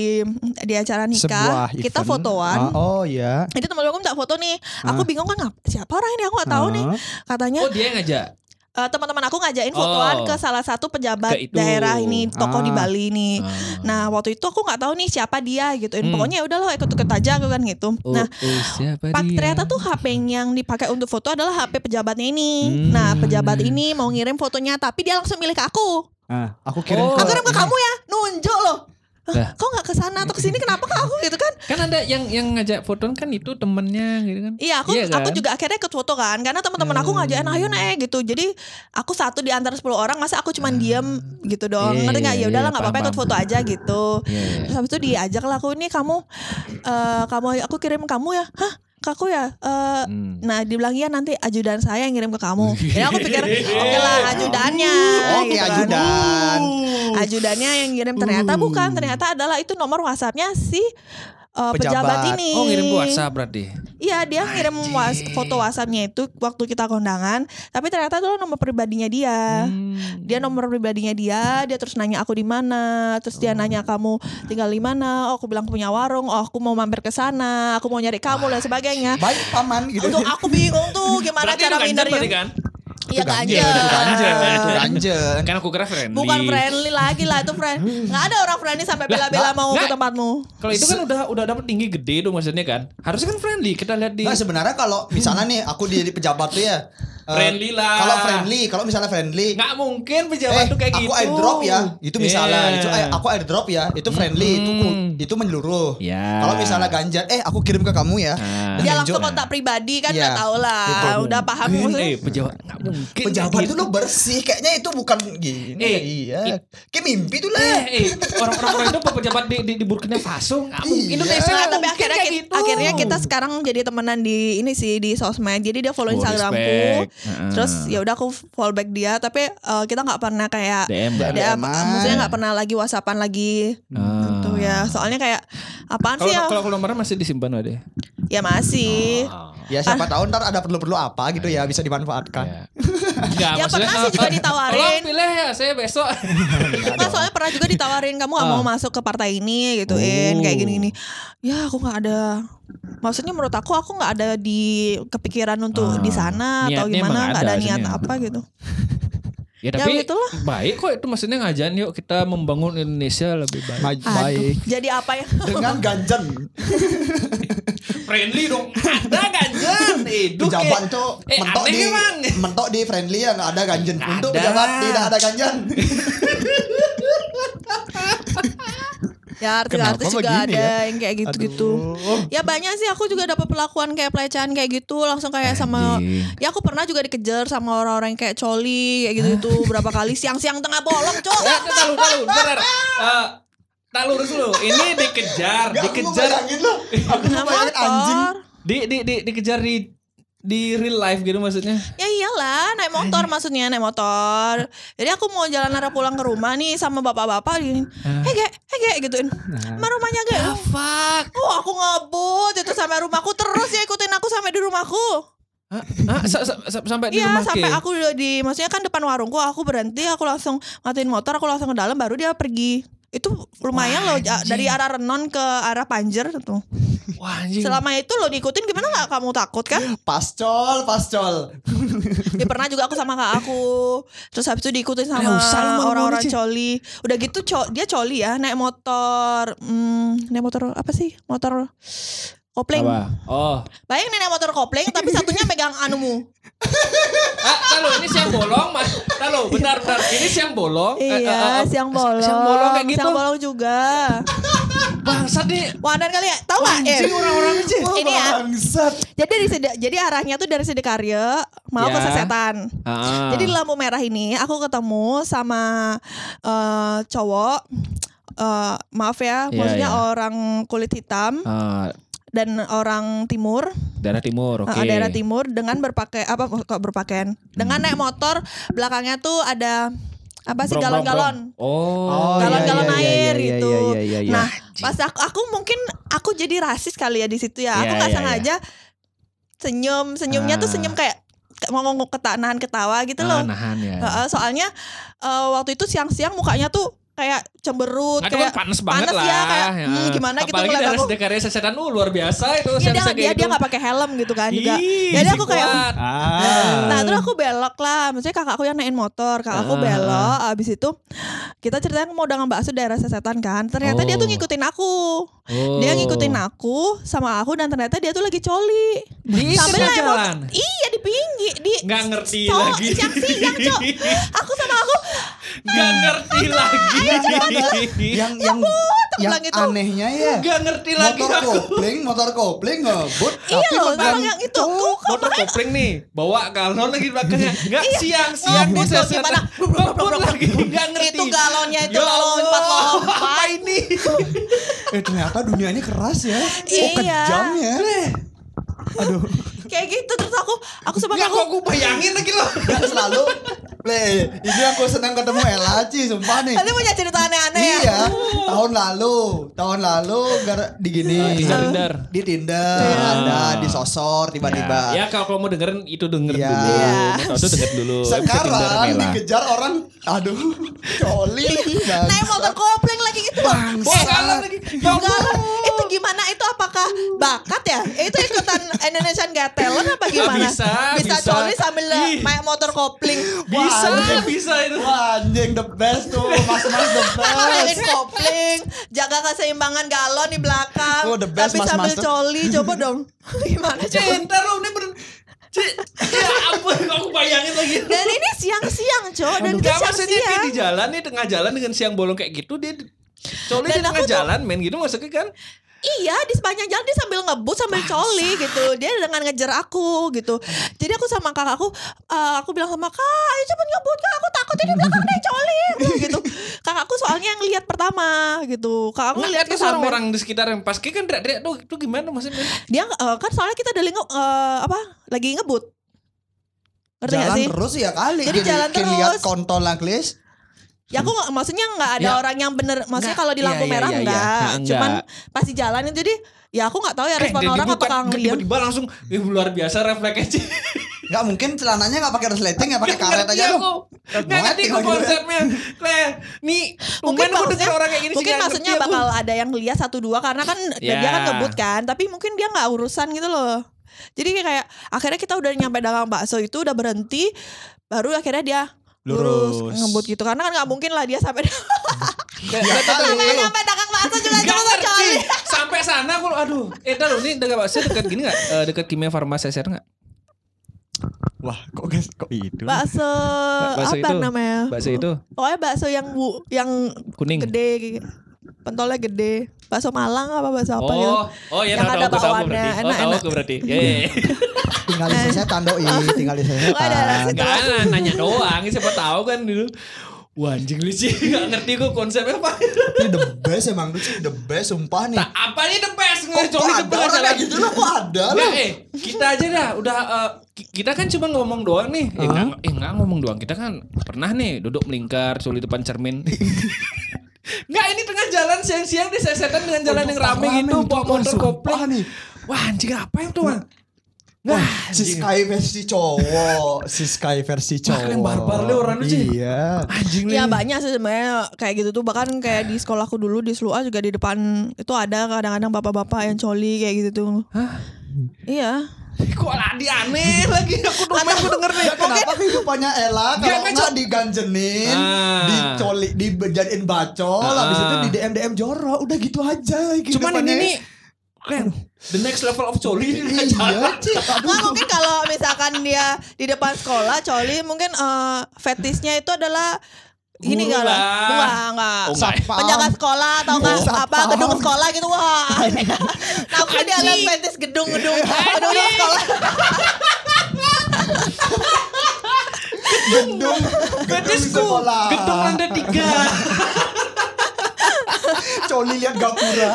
di acara nikah kita event. fotoan Ah, oh ya. itu teman-teman minta foto nih aku bingung kan siapa orang ini aku nggak tahu nih Ah. katanya Oh dia yang ngajak. Eh, teman-teman aku ngajakin fotoan Oh. ke salah satu pejabat daerah ini toko di Ah. Bali nih Ah. Nah waktu itu aku nggak tahu nih siapa dia gitu. Hmm. Pokoknya ya udah lo ikut-ikut aja aku kan gitu. Oh, Nah oh, siapa Pak, dia? ternyata tuh HP yang dipakai untuk foto adalah HP pejabatnya ini. Hmm. Nah, pejabat ini mau ngirim fotonya tapi dia langsung milih ke aku. Ah, aku kirim Oh. ke Aku kirim ke kamu ya, nunjuk loh. Lah. kok nggak ke sana atau ke sini kenapa ke aku gitu kan? Kan ada yang yang ngajak foto kan itu temennya gitu kan. Iya, aku Iya aku kan? juga akhirnya ikut foto kan karena teman-teman aku ngajakin ayo naik gitu. Jadi aku satu di antara 10 orang masa aku cuman diem gitu doang. Iya, Ngerti nggak? iya, Ya udahlah iya, nggak apa-apa ikut foto aja gitu. Terus habis itu diajak lah aku ini kamu eh kamu aku kirim kamu ya. Hah? Ke aku ya? Eh Hmm. Nah dibilang iya nanti ajudan saya yang ngirim ke kamu. Jadi aku pikir oke lah ajudannya. Oke, gitu kan. ajudan. Ajudannya yang ngirim ternyata bukan ternyata adalah itu nomor WhatsAppnya si uh, pejabat. Pejabat. ini. Oh ngirim ke WhatsApp berarti. Iya dia ngirim was- foto WhatsAppnya itu waktu kita kondangan. Tapi ternyata itu nomor pribadinya dia. Hmm. Dia nomor pribadinya dia, dia terus nanya aku di mana, terus dia nanya kamu tinggal di mana, oh aku bilang punya warung, oh aku mau mampir ke sana, aku mau nyari kamu dan sebagainya. Baik paman gitu. Untuk aku bingung tuh gimana Berarti cara mindernya. kan? Iya ganjel, ganjel. itu ganjel, itu ganjel. Kan aku kira friendly. Bukan friendly lagi lah itu friend. Nggak ada orang friendly sampai bela-bela mau ke tempatmu. Kalau itu kan udah udah dapat tinggi gede tuh maksudnya kan. Harusnya kan friendly. Kita lihat di Nah sebenarnya kalau misalnya nih aku di, di pejabat tuh ya. eh, Friendly lah. Kalau friendly, kalau misalnya friendly. nggak mungkin pejabat Eh, tuh kayak aku gitu. airdrop ya. Itu misalnya, Iya. itu aku airdrop ya. Itu friendly, itu itu menyeluruh. Ya. Kalau misalnya ganjar, eh aku kirim ke kamu ya. Ah. Dia tunjuk. langsung kontak pribadi kan Iya. udah tau lah. Itu. Udah paham Eh, pejabat nggak mungkin. Pejabat itu gitu. lo bersih, kayaknya itu bukan gini. Eh, iya. Kayak mimpi tuh lah. Eh, eh, orang-orang itu pejabat di, di, di Burkina Faso nggak mungkin. Iya. Indonesia Nah, nggak tapi mungkin akhirnya kayak kita, gitu. akhirnya kita sekarang jadi temenan di ini sih di sosmed. Jadi dia follow Oh, Instagramku. Heeh. Terus ya udah aku follow back dia tapi eh, kita nggak pernah kayak DM. DM, DM-an. maksudnya nggak pernah lagi WhatsAppan lagi. Ah. Ya. Soalnya kayak apaan Kalau sih ya? kalau kalau nomornya masih disimpan ada. Ya masih. Ya siapa tahu ntar ada perlu-perlu apa gitu ya bisa dimanfaatkan. Ya. Ya, pernah sih juga ditawarin. Tolong pilih ya saya besok. Nggak, soalnya pernah juga ditawarin kamu gak mau masuk ke partai ini gituin kayak gini-gini. Ya aku nggak ada. Maksudnya menurut aku aku nggak ada di kepikiran untuk Ah, di sana atau gimana nggak ada ada niat apa gitu. Ya Ya, tapi begitulah. baik kok itu maksudnya ngajarin yuk kita membangun Indonesia lebih baik. Ma- Aduh, Baik. jadi apa ya? Dengan ganjan. Friendly dong. Ada ganjan. Hidup Pejabat ya. itu Eh, mentok di emang. mentok di friendly ya nggak ada. Nggak Untuk pejabat tidak ada ganjan. Ya artis-artis juga ada ya? yang kayak gitu-gitu. Ya banyak sih aku juga dapat perlakuan kayak pelecehan kayak gitu langsung kayak sama ya aku pernah juga dikejar sama orang-orang yang kayak coli kayak gitu-gitu berapa kali siang-siang tengah bolong, Cok. Eh, tahu tahu benar. Eh, tak lurus lu. Ini dikejar, Gak, aku dikejar bayangin. Aku bayangin anjing. di di di dikejar di di real life gitu maksudnya. Ya iyalah naik motor maksudnya naik motor. Jadi aku mau jalan arah pulang ke rumah nih sama bapak-bapak gini. Hege, hege gituin. Sama rumahnya ge. Fuck. Oh aku ngebut itu sampai rumahku terus ya ikutin aku sampai di rumahku. Ah, sa- sa- sa- sampai di Iya rumah sampai aku di maksudnya kan depan warungku aku berhenti aku langsung matiin motor aku langsung ke dalam baru dia pergi. Itu lumayan loh ja- dari arah Renon ke arah Panjer tuh. Wah anjing. Selama itu lo diikutin gimana nggak kamu takut kan? Pascol, pascol. Ya pernah juga aku sama kak aku. Terus habis itu diikutin sama orang-orang coli. Udah gitu co- dia coli ya naik motor. Hmm, naik motor apa sih? Motor kopling. Apa? Oh. Bayang naik motor kopling tapi satunya megang anumu. Ah, tahu ini siang bolong, Mas. Tahu, benar benar. Ini siang bolong. Eh, eh, Iya, eh, siang bolong. Siang bolong kayak gitu. Siang bolong juga. Bangsat nih. Wadan kali ya. Tahu nggak? Eh, orang-orang aja. ini ya. Bangsat. Jadi dari Sedi- jadi arahnya tuh dari Sidikarya mau ke Ya. Sasetan. Ah. Jadi di lampu merah ini aku ketemu sama eh, cowok eh, maaf ya, Iya, maksudnya iya. orang kulit hitam Ah, dan orang timur, daerah timur, oke. eh, daerah timur dengan berpakai apa kok berpakaian? Dengan naik motor belakangnya tuh ada apa sih galon-galon. brom. Oh. galon-galon iya, iya, air iya, gitu. iya, iya, iya, iya. Nah, pas aku, aku mungkin aku jadi rasis kali ya di situ ya. Aku Iya, nggak iya, sengaja senyum, senyumnya tuh Ah. senyum kayak mau ngomong keta nahan ketawa gitu loh. Ah, nahan ya. Heeh, soalnya eh, waktu itu siang-siang mukanya tuh kayak cemberut, Nah, itu kan kayak panas banget panas lah. ya, kayak, hmm, gimana gitu Apalagi ngeliat dari aku. sedekarnya sesetan uh, luar biasa itu. Saya dia dia kayak dia gitu. nggak pakai helm gitu kan juga. Ih, Jadi aku kayak kuat. Ah. Nah terus aku belok lah Maksudnya kakakku yang naikin motor Kakakku Ah. belok Abis itu Kita ceritanya mau dagang bakso daerah sesetan kan Ternyata dia tuh Oh. ngikutin aku Oh. Dia ngikutin aku Sama aku Dan ternyata dia tuh lagi coli Di Sambil jalan. motor Iya di pinggir di Nggak ngerti So, lagi. Siang-siang cok Aku sama aku Nggak ngerti lagi. yang yang yang gitu. anehnya ya Nggak ngerti lagi motor aku. kopling motor kopling ngebut Iya tapi loh megang Sama yang itu. Aku Motor kopling nih bawa galon lagi di belakangnya. Nggak siang siang Ngebut gue loh, gimana? ngebut lagi. Nggak ngerti. Itu galonnya itu Ya lompat Allah, lompat. apa ini? Eh ternyata dunia ini keras ya. Oh Iya. kejam ya. Aduh. Kayak gitu Terus aku Aku nggak aku kok gue bayangin lagi loh. Gak selalu Le, ini aku senang ketemu Ella Ci, sumpah nih. Nanti punya cerita aneh-aneh ya Iya, tahun lalu, tahun lalu gara di gini. Di Tinder. Di Tinder, ada di sosor tiba-tiba. ya kalau mau dengerin itu denger Iya. dulu Iya. mau tuh denger dulu Sekarang dikejar orang, aduh, coli. Naik motor kopling lagi gitu loh Bangsat. Eh, lagi. Itu gimana? Itu apakah bakat ya? Itu ikutan Indonesian Got Talent apa gimana? bisa, bisa. coli sambil naik motor kopling. bisa Wah, bisa itu Wah, anjing the best tuh, mas-mas the Naik best. kopling, jaga keseimbangan galon di belakang, Oh, the best, tapi Mas sambil Mas. coli. Coba dong. Gimana coba? cinta lo ini bener Cik, ya ampun aku bayangin lagi Dan ini siang-siang, Cok. Dan itu maksudnya siang-siang. di jalan nih tengah jalan dengan siang bolong kayak gitu dia coli Dan di tengah jalan men gitu maksudnya kan Iya di sepanjang jalan dia sambil ngebut sambil coli gitu. Dia dengan ngejar aku gitu. Jadi aku sama kakakku eh, Aku bilang sama kak ayo cepet ngebut kak. Aku takut ini belakang dia coli. Aku gitu. Kakakku soalnya yang lihat pertama gitu. Kakakku Nggak, lihat itu ke samping. orang-orang di sekitar yang pas kayak kan teriak-teriak tuh, tuh gimana maksudnya Dia eh, kan soalnya kita dari nge, eh, apa lagi ngebut. Ngerti gak Jalan sih? terus ya kali. Jadi jalan lihat terus. kontol langklis. Ya aku nggak- maksudnya nggak ada Ya. orang yang bener Maksudnya kalau di lampu iya, iya, merah iya, iya. enggak Nah, enggak. Cuman pasti jalan Jadi ya aku nggak tahu ya respon dia orang apakah ngeliat tiba-tiba langsung Ih, luar biasa refleksnya Gak mungkin celananya gak pakai resleting ya pakai karet aja dong. Nggak ngerti ya. konsepnya Nih mungkin maksudnya denger orang kayak gini sih mungkin maksudnya bakal ada yang lihat satu dua karena kan Ya. dia kan ngebut kan tapi mungkin dia nggak urusan gitu loh jadi kayak akhirnya kita udah nyampe dagang bakso itu udah berhenti baru akhirnya dia lurus, Lurus. ngebut gitu karena kan nggak mungkin lah dia sampai Nggak- nggak tahu. sampai dagang bakso juga ngerti coli Sampai sana aku Aduh Eh dah lo ini dekat bakso dekat gini gak Eh, Dekat Kimia Farmasi SR gak Wah, kok guys, kok itu? bakso, Bakso apa itu. namanya Bakso itu pokoknya bakso yang bu yang Kuning gede gitu. Pentolnya gede bakso Malang apa bakso apa gitu Oh, oh ya Yang tahu ada tahu aku tahu berarti. Oh, tahu enak-enak. aku berarti. Ya, ya, ya. Tinggal di sesetan doi, tinggal di Nggak ada rasa. Enggak nah, nanya doang, siapa tahu kan dulu. Wah anjing lucu, gak ngerti gue konsepnya apa. Ini the best emang tuh sih, the best sumpah nih. Nah, apanya the best kok ke ada orang jalan kayak gitu loh, kok ada eh, kita aja dah udah eh, ki- kita kan cuma ngomong doang nih. Eh, enggak, eh, enggak ngomong doang. Kita kan pernah nih duduk melingkar coli depan cermin. Enggak, ini tengah jalan siang-siang disesetan dengan jalan yang rame gitu, bawa motor kopling. nih. Wah, anjing apa itu, Bang? Wah, si Sky versi cowok, si Sky versi cowok. kalian barbar deh orang lu, Ci. Iya. Anjing Ya nih. banyak sih sebenarnya kayak gitu tuh bahkan kayak di sekolahku dulu di Slua juga di depan itu ada kadang-kadang bapak-bapak yang coli kayak gitu tuh. Hah? Iya. Kok ladi aneh lagi aku domain aku denger nih. Ya, kenapa kehidupannya Ella Nggak, kalau nggak, diganjenin, Ah. dicoli, dijadiin bacol, Ah. habis itu di DM DM jorok, udah gitu aja. Cuman ini kehidupannya. nih kan the next level of coli ini Iya. Nggak, mungkin kalau misalkan dia di depan sekolah coli mungkin eh, fetisnya itu adalah ini enggak lah. Enggak, enggak. Oh. Satpam. Penjaga sekolah atau enggak Oh. apa gedung sekolah gitu wah. Tapi dia lihat fetis gedung-gedung gedung sekolah. Gedung, Fetisku sekolah. gedung lantai tiga. Coli lihat gapura.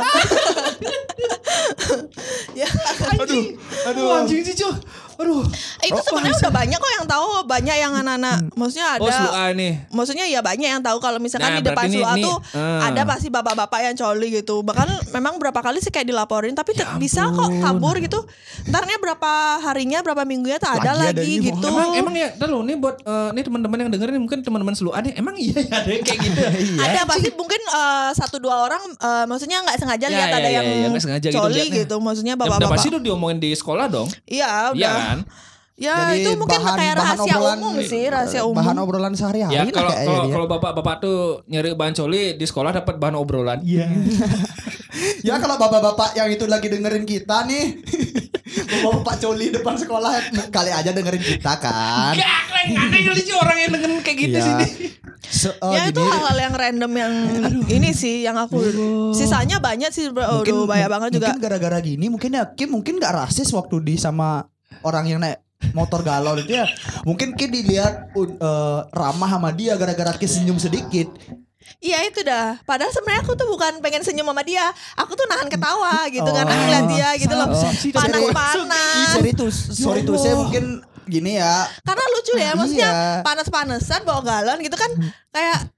Ya. aduh, aduh. Anjing sih cuy. Aduh. Itu sebenarnya udah banyak kok yang tahu banyak yang anak-anak. Maksudnya ada Oh, Slua nih. maksudnya ya banyak yang tahu kalau misalkan Nah, di depan Slua tuh ah. ada pasti bapak-bapak yang coli gitu. Bahkan memang berapa kali sih kayak dilaporin tapi Ya bisa kok kabur gitu. Ntarnya berapa harinya berapa minggunya tuh ada Lagi ada lagi, ini, gitu. Emang emang ya, dah nih buat eh, nih teman-teman yang dengerin mungkin teman-teman Slua nih, emang iya ya ada yang kayak gitu. ada pasti mungkin eh, satu dua orang eh, maksudnya nggak sengaja Ya, lihat ya, ada ya, yang ya, sengaja gitu coli liatnya. gitu. Maksudnya udah bapak-bapak. pasti udah diomongin di sekolah dong. iya udah. Iya kan? Ya Jadi itu mungkin bahan- kayak bahan rahasia obrolan- umum sih rahasia umum. Bahan obrolan sehari-hari Ya kalau kalau kalau bapak-bapak tuh nyari bahan coli di sekolah dapat bahan obrolan. Iya. Ya kalau bapak-bapak yang itu lagi dengerin kita nih. Bapak-bapak coli depan sekolah Kali aja dengerin kita kan. Gak, aneh kali sih orang yang dengerin kayak gitu Iya. sini. Se- oh, ya itu hal-hal yang random yang ini sih yang aku sisanya banyak sih bro. Aduh, banyak banget juga. Mungkin gara-gara gini Mungkin ya Kim mungkin gak rasis waktu di sama orang yang naik motor galon itu ya Mungkin Kim dilihat eh, ramah sama dia gara-gara Kim senyum sedikit Iya itu dah. Padahal sebenarnya aku tuh bukan pengen senyum sama dia. Aku tuh nahan ketawa gitu Oh. karena ngeliat dia gitu loh. Oh. Panas-panas. Sorry tuh Sorry tuh saya mungkin gini ya Karena lucu ya maksudnya Iya. panas-panasan bawa galon gitu kan kayak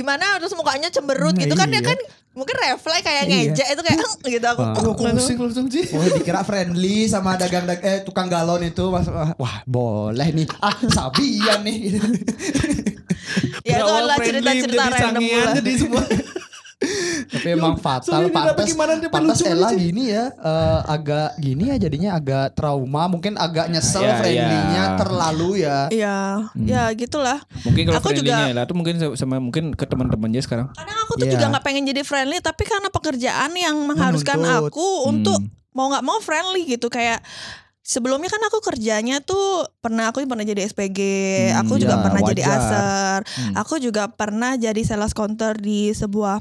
gimana terus mukanya cemberut gitu kan dia Iya. kan mungkin refleks kayak Iya. ngejek itu kayak gitu aku. Aku pusing langsung sih. Oh dikira friendly sama dagang dag eh tukang galon itu Mas, wah, wah boleh nih ah sabian nih Ya itu adalah cerita-cerita random jadi semua. tapi emang fatal ini kenapa pantas pantas Ella lucu? gini ya eh, agak gini ya jadinya agak trauma mungkin agak nyesel Ya, friendly-nya ya. terlalu ya Iya, ya gitulah. Mungkin kalau Aku friendly-nya juga- lah tuh mungkin sama mungkin ke teman-temannya sekarang. Kadang aku tuh Iya. juga nggak pengen jadi friendly, tapi karena pekerjaan yang mengharuskan Menuntut. aku untuk Hmm. mau nggak mau friendly gitu kayak. Sebelumnya kan aku kerjanya tuh pernah aku pernah jadi SPG, Hmm, aku juga ya, pernah jadi wajar. aser, Hmm. aku juga pernah jadi sales counter di sebuah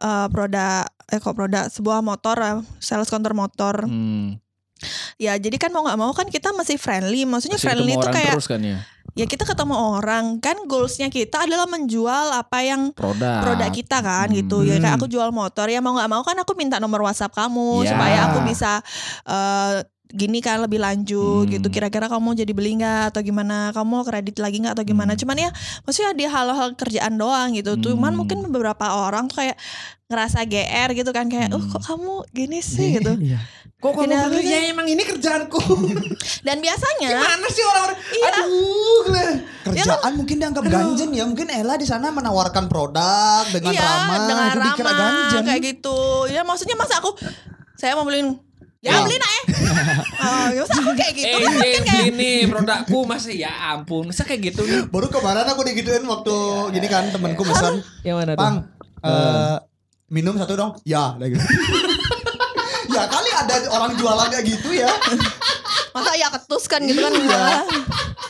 eh, produk eh kok produk sebuah motor, eh, sales counter motor. Hmm. Ya jadi kan mau nggak mau kan kita masih friendly, maksudnya Pasti friendly itu kayak terus kan ya. ya kita ketemu orang kan goalsnya kita adalah menjual apa yang Produk. produk kita kan gitu ya kayak aku jual motor ya mau nggak mau kan aku minta nomor WhatsApp kamu Ya. supaya aku bisa eh, gini kan lebih lanjut Hmm. gitu kira-kira kamu jadi beli nggak atau gimana kamu mau kredit lagi nggak atau gimana Hmm. cuman ya maksudnya di hal-hal kerjaan doang gitu cuman Hmm. mungkin beberapa orang tuh kayak ngerasa GR gitu kan kayak uh Hmm. kok kamu gini sih gitu Iya. Kok kamu Ini friendly? harusnya- Ya emang ini kerjaanku. dan biasanya Gimana sih orang-orang? Iya. Aduh, Glenn. kerjaan mungkin dianggap ganjen ya mungkin Ella di sana menawarkan produk dengan iya ramah dengan ramah kayak gitu ya maksudnya masa aku saya mau beliin ya Ya. beliin aja oh, ya masa aku kayak gitu Eh, kan mungkin kayak beli nih produkku masih ya ampun. Masa kayak gitu nih? baru kemarin aku digituin waktu gini kan temanku pesan Yang mana Pang, eh, minum satu dong. Ya, gitu. ya kali ada orang jualan kayak gitu ya. masa ya ketus kan gitu kan Iya.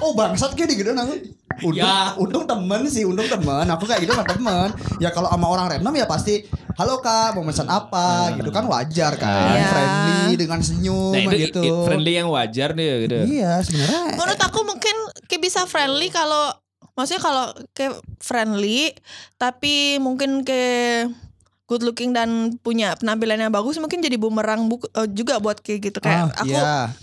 Oh bangsat kayak gitu aku. Untung, Ya. untung temen sih, untung temen. Aku kayak gitu sama temen. Ya kalau sama orang random ya pasti, halo kak, mau pesan apa? Gitu kan wajar kan, Iya. friendly dengan senyum Nah, itu gitu. i- friendly yang wajar nih gitu. Iya sebenarnya. menurut aku mungkin kayak bisa friendly kalau maksudnya kalau kayak friendly tapi mungkin kayak good looking dan punya penampilan yang bagus mungkin jadi bumerang bu- eh, juga buat kayak gitu kayak Ah, aku iya.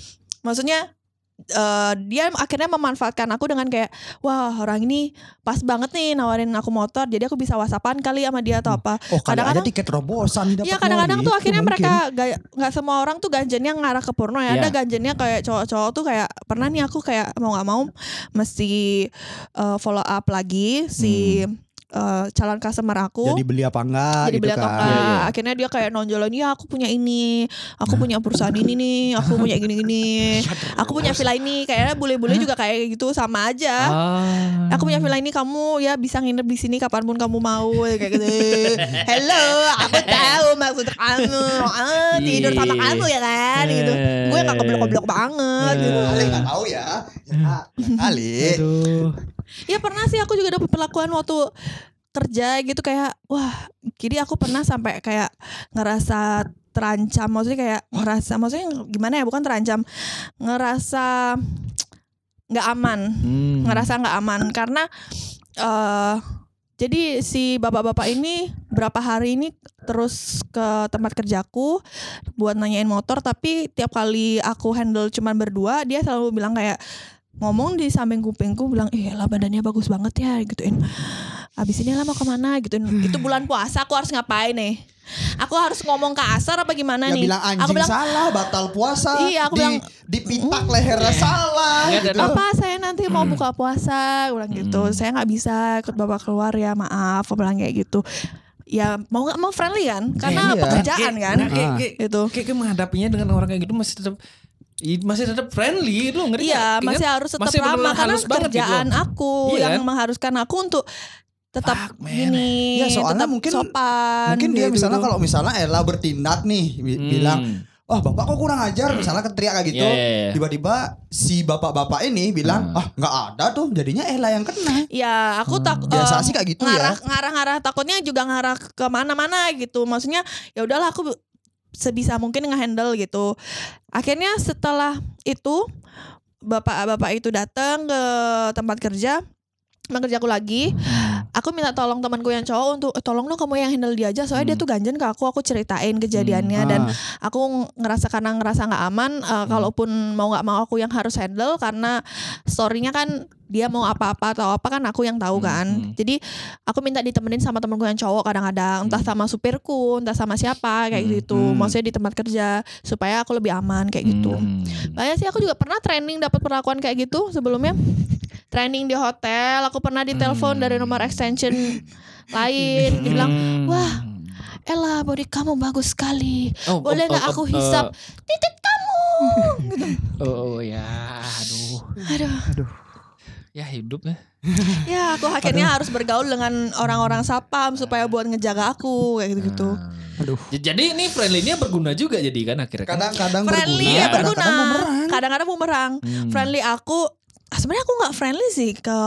maksudnya eh, dia akhirnya memanfaatkan aku dengan kayak wah orang ini pas banget nih nawarin aku motor jadi aku bisa whatsappan kali sama dia atau apa Oh kadang-kadang- tiket terobosan dapat Iya kadang-kadang tuh gitu akhirnya mungkin. mereka gak, nggak semua orang tuh ganjennya ngarah ke porno ya. Ada Iya. ganjennya kayak cowok-cowok tuh kayak pernah nih aku kayak mau nggak mau mesti eh, follow up lagi si eh, calon customer aku. Jadi beli apa enggak Jadi gitu beli atau kan. enggak. Iya, iya. Akhirnya dia kayak nonjolin ya aku punya ini, aku punya perusahaan ini nih, aku punya gini-gini, aku punya villa ini. Kayaknya bule-bule juga kayak gitu sama aja. Ah. Aku punya villa ini kamu ya bisa nginep di sini kapan pun kamu mau kayak gitu. Hello, aku tahu maksud kamu. Ah, tidur sama kamu ya kan gitu. Gue gak keblok-keblok banget gitu. Kali nggak tahu ya. Ya, kali. Aduh. Ya pernah sih aku juga dapet perlakuan waktu kerja gitu kayak wah, jadi aku pernah sampai kayak ngerasa terancam maksudnya kayak ngerasa maksudnya gimana ya bukan terancam ngerasa nggak aman Hmm. ngerasa nggak aman karena eh jadi si bapak-bapak ini berapa hari ini terus ke tempat kerjaku buat nanyain motor tapi tiap kali aku handle cuman berdua dia selalu bilang kayak ngomong di samping kupingku bilang eh lah badannya bagus banget ya gituin. Abis ini lah mau ke mana? gituin. Itu bulan puasa aku harus ngapain nih? Aku harus ngomong ke asar apa gimana Ya nih? bilang anjing aku bilang salah, batal puasa. Iya, aku di, bilang, dipitak lehernya salah. Nggak ada- gitu. apa saya nanti mau buka puasa? Aku bilang gitu. Saya nggak bisa ikut bapak keluar ya maaf aku bilang kayak gitu. Ya mau nggak mau friendly kan? Karena Iya. pekerjaan kan? Nah, kayak, Ah. kayak, itu kayak, kayak menghadapinya dengan orang kayak gitu masih tetap masih tetap friendly lu ngerti iya masih harus tetap masih ramah karena halus banget gitu. kerjaan aku Iya yang kan? mengharuskan aku untuk tetap Fuck, gini Ya, soalnya tetap mungkin- sopan Mungkin dia gitu. misalnya kalau misalnya Ella bertindak nih bi- Hmm. bilang Wah bapak kok kurang ajar misalnya keteriak kayak gitu Iya, iya, iya. Tiba-tiba si bapak-bapak ini bilang Hmm. Ah nggak ada tuh jadinya Ella yang kena Ya aku tak Biasa em, sih kayak gitu ngarah, ya. Ngarah-ngarah takutnya juga ngarah ke mana-mana gitu. Maksudnya ya udahlah aku sebisa mungkin ngehandle gitu. Akhirnya setelah itu bapak-bapak itu datang ke tempat kerja tempat kerjaku lagi aku minta tolong temanku yang cowok untuk "Eh, tolong dong kamu yang handle dia aja soalnya dia tuh ganjen ke aku aku ceritain kejadiannya dan Ah. aku ngerasa karena ngerasa nggak aman eh, kalaupun mau nggak mau aku yang harus handle karena storynya kan dia mau apa-apa atau apa kan aku yang tahu kan Hmm. jadi aku minta ditemenin sama temenku yang cowok kadang-kadang entah sama supirku entah sama siapa kayak Hmm. gitu Hmm. maksudnya di tempat kerja supaya aku lebih aman kayak gitu Hmm. Banyak sih aku juga pernah training dapat perlakuan kayak gitu sebelumnya. Training di hotel, aku pernah ditelepon dari nomor extension lain, bilang, Hmm. "Wah, Ella, body kamu bagus sekali. Oh, Boleh oh, nggak oh, aku oh, hisap eh, titik kamu?" gitu. Oh, oh, ya, aduh. Aduh. Ya hidup ya. Ya, aku akhirnya harus bergaul dengan orang-orang sapam supaya buat ngejaga aku kayak gitu-gitu. Aduh. J- Jadi ini friendly-nya berguna juga jadi kan akhirnya. kan? Kadang-kadang Friendly berguna, berguna. kadang-kadang bumerang. Kadang-kadang bumerang. Hmm. Friendly aku sebenarnya aku nggak friendly sih ke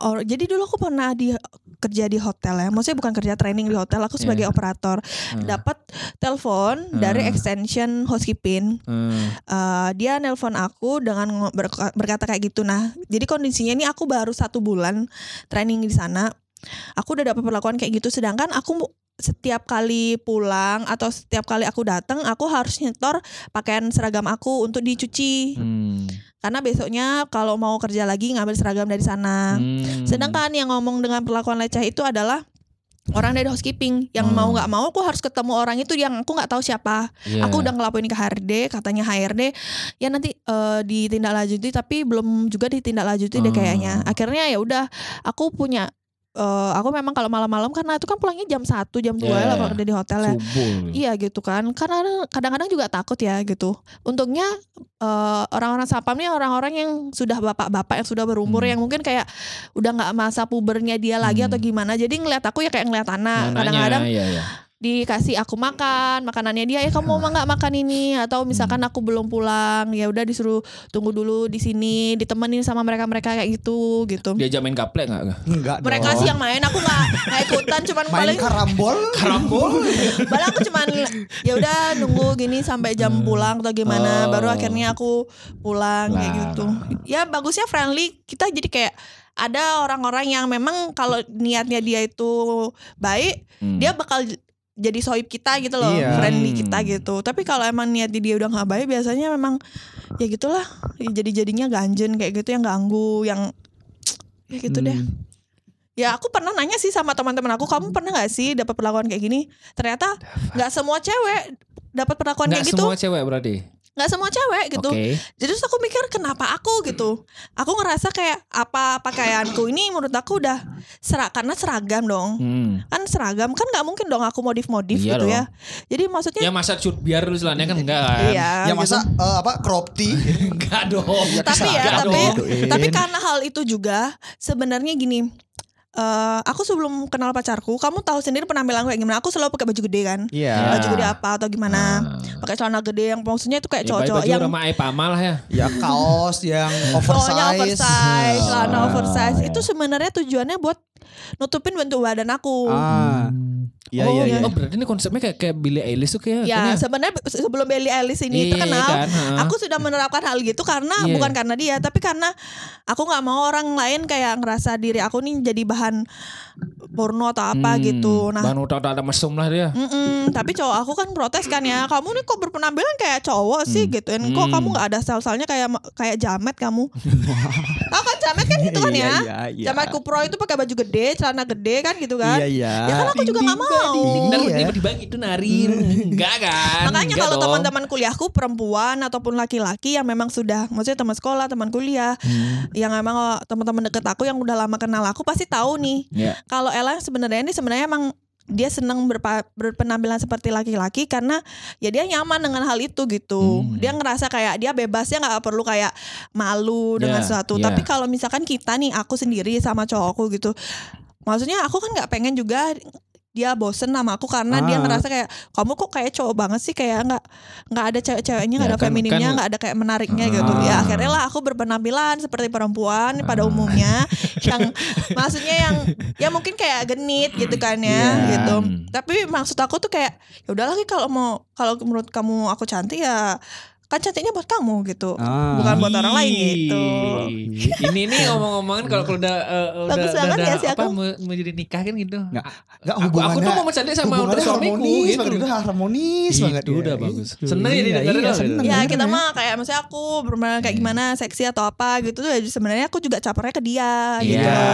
or- jadi dulu aku pernah di kerja di hotel ya. Maksudnya bukan kerja training di hotel. Aku sebagai Iya. operator. Dapat telepon dari Hmm. extension housekeeping Hmm. Eh, dia nelpon aku dengan berkata kayak gitu. Nah jadi kondisinya ini aku baru satu bulan training di sana. Aku udah dapat perlakuan kayak gitu. Sedangkan aku setiap kali pulang atau setiap kali aku datang aku harus nyetor pakaian seragam aku untuk dicuci. Hmm. Karena besoknya kalau mau kerja lagi ngambil seragam dari sana Hmm. sedangkan yang ngomong dengan perlakuan leceh itu adalah orang dari housekeeping yang Hmm. mau nggak mau aku harus ketemu orang itu yang aku nggak tahu siapa Iya. Aku udah ngelaporin ke HRD, katanya HRD ya nanti eh, ditindaklanjuti tapi belum juga ditindaklanjuti deh Hmm. kayaknya. Akhirnya ya udah aku punya eh, aku memang kalau malam-malam karena itu kan pulangnya jam 1, jam 2 Yeah. lah kalau kerja di hotel ya. subuh. Iya gitu kan. Karena kadang-kadang juga takut ya gitu. Untungnya eh, orang-orang sapam nih orang-orang yang sudah bapak-bapak yang sudah berumur Hmm. yang mungkin kayak udah nggak masa pubernya dia lagi Hmm. atau gimana. Jadi ngeliat aku ya kayak ngeliat anak. Kadang-kadang iya, iya. Dikasih aku makan makanannya dia eh kamu mau nggak makan ini atau misalkan Hmm. aku belum pulang ya udah disuruh tunggu dulu di sini ditemenin sama mereka mereka kayak gitu gitu Diajak main gaplek enggak? Enggak mereka dong. sih yang main aku nggak nggak ikutan cuman main paling karambol Karambol. paling aku cuman ya udah nunggu gini sampai jam pulang atau gimana Oh. baru akhirnya aku pulang kayak Lah. gitu ya bagusnya friendly kita jadi kayak ada orang-orang yang memang kalau niatnya dia itu baik Hmm. dia bakal jadi sohib kita gitu loh, Iya. friendly Hmm. kita gitu. Tapi kalau emang niat dia udah nggak baik, biasanya memang ya gitulah. Jadi jadinya ganjen kayak gitu yang ganggu, yang ya gitu deh. Hmm. Ya aku pernah nanya sih sama teman-teman aku, kamu pernah nggak sih dapat perlakuan kayak gini? Ternyata nggak semua cewek dapat perlakuan Enggak kayak gitu, semua cewek berarti. Nggak semua cewek gitu. Oke. Jadi terus aku mikir kenapa aku gitu. Aku ngerasa kayak apa pakaianku ini menurut aku udah serak karena seragam dong. Hmm. Kan seragam kan nggak mungkin dong aku modif-modif Iya gitu dong. ya. Jadi maksudnya Ya masa cut biar lu istilahnya kan enggak kan? Iya. ya gitu. masa eh, apa crop tee Enggak dong. tapi ya, tapi dong. tapi karena hal itu juga sebenarnya gini. Eh aku sebelum kenal pacarku, kamu tahu sendiri penampilan kayak gimana. Aku selalu pakai baju gede kan. Iya. Baju gede apa atau gimana? Ah. Pakai celana gede yang maksudnya itu kayak Ya, cowok-cowok baju yang sama Ai Pamal ya. ya kaos yang oversize oversize, celana Ah, oversize. ya. Itu sebenarnya tujuannya buat nutupin bentuk badan aku. ah Hmm. Iya Oh, iya iya. iya. Oh berarti ini konsepnya kayak kayak Billie Eilish tuh kayak Ya sebenarnya sebelum Billie Eilish ini Iya, terkenal, kan, ha. aku sudah menerapkan hal gitu karena Iya. bukan karena dia, tapi karena aku nggak mau orang lain kayak ngerasa diri aku nih jadi bahan porno atau apa Hmm, gitu. Nah, Bahan udah ada mesum lah dia. Mm-mm, tapi cowok aku kan protes kan ya kamu nih kok berpenampilan kayak cowok sih gituin kok Hmm. kamu nggak ada sel-selnya kayak kayak jamet kamu tahu kan jamet kan gitu kan ya Iya, iya, iya. jamet kupro itu pakai baju gede celana gede kan gitu kan Iya iya. ya kan aku juga nggak mau Dan Iya. tiba-tiba itu nari Enggak kan Makanya Enggak kalau teman-teman kuliahku perempuan ataupun laki-laki yang memang sudah maksudnya teman sekolah, teman kuliah, Hmm. yang memang oh, teman-teman deket aku yang udah lama kenal aku pasti tahu nih. Ya. Kalau Ella sebenarnya ini sebenarnya emang dia senang berpa- berpenampilan seperti laki-laki karena ya dia nyaman dengan hal itu gitu. Hmm. Dia ngerasa kayak dia bebasnya nggak perlu kayak malu dengan Ya, sesuatu. ya. Tapi kalau misalkan kita nih aku sendiri sama cowokku gitu. Maksudnya aku kan nggak pengen juga dia bosen sama aku karena dia Ah. ngerasa kayak kamu kok kayak cowok banget sih kayak nggak nggak ada cewek-ceweknya nggak Ya, ada kan- femininnya kan- nggak ada kayak menariknya gitu Ah. ya akhirnya lah aku berpenampilan seperti perempuan pada umumnya yang maksudnya yang ya mungkin kayak genit gitu kan ya Iya. gitu tapi maksud aku tuh kayak ya udah lagi kalau mau kalau menurut kamu aku cantik ya kan cantiknya buat kamu gitu Ah. bukan buat orang lain gitu Ini nih ngomong-ngomongan kalau kalau udah eh, udah, Bagus udah, banget udah ya si apa aku. mau, mau jadi nikah kan gitu. Nggak, nggak Aku- aku tuh mau bercanda sama hubungannya suamiku harmonis gitu. banget, udah harmonis Itu banget. udah ya. bagus. Itu, Seneng ya iya, didengerin iya, seneng ya dengerin kita ya. mah kayak maksudnya aku bermain kayak gimana seksi atau apa gitu tuh ya sebenarnya aku juga capernya ke dia gitu Iya.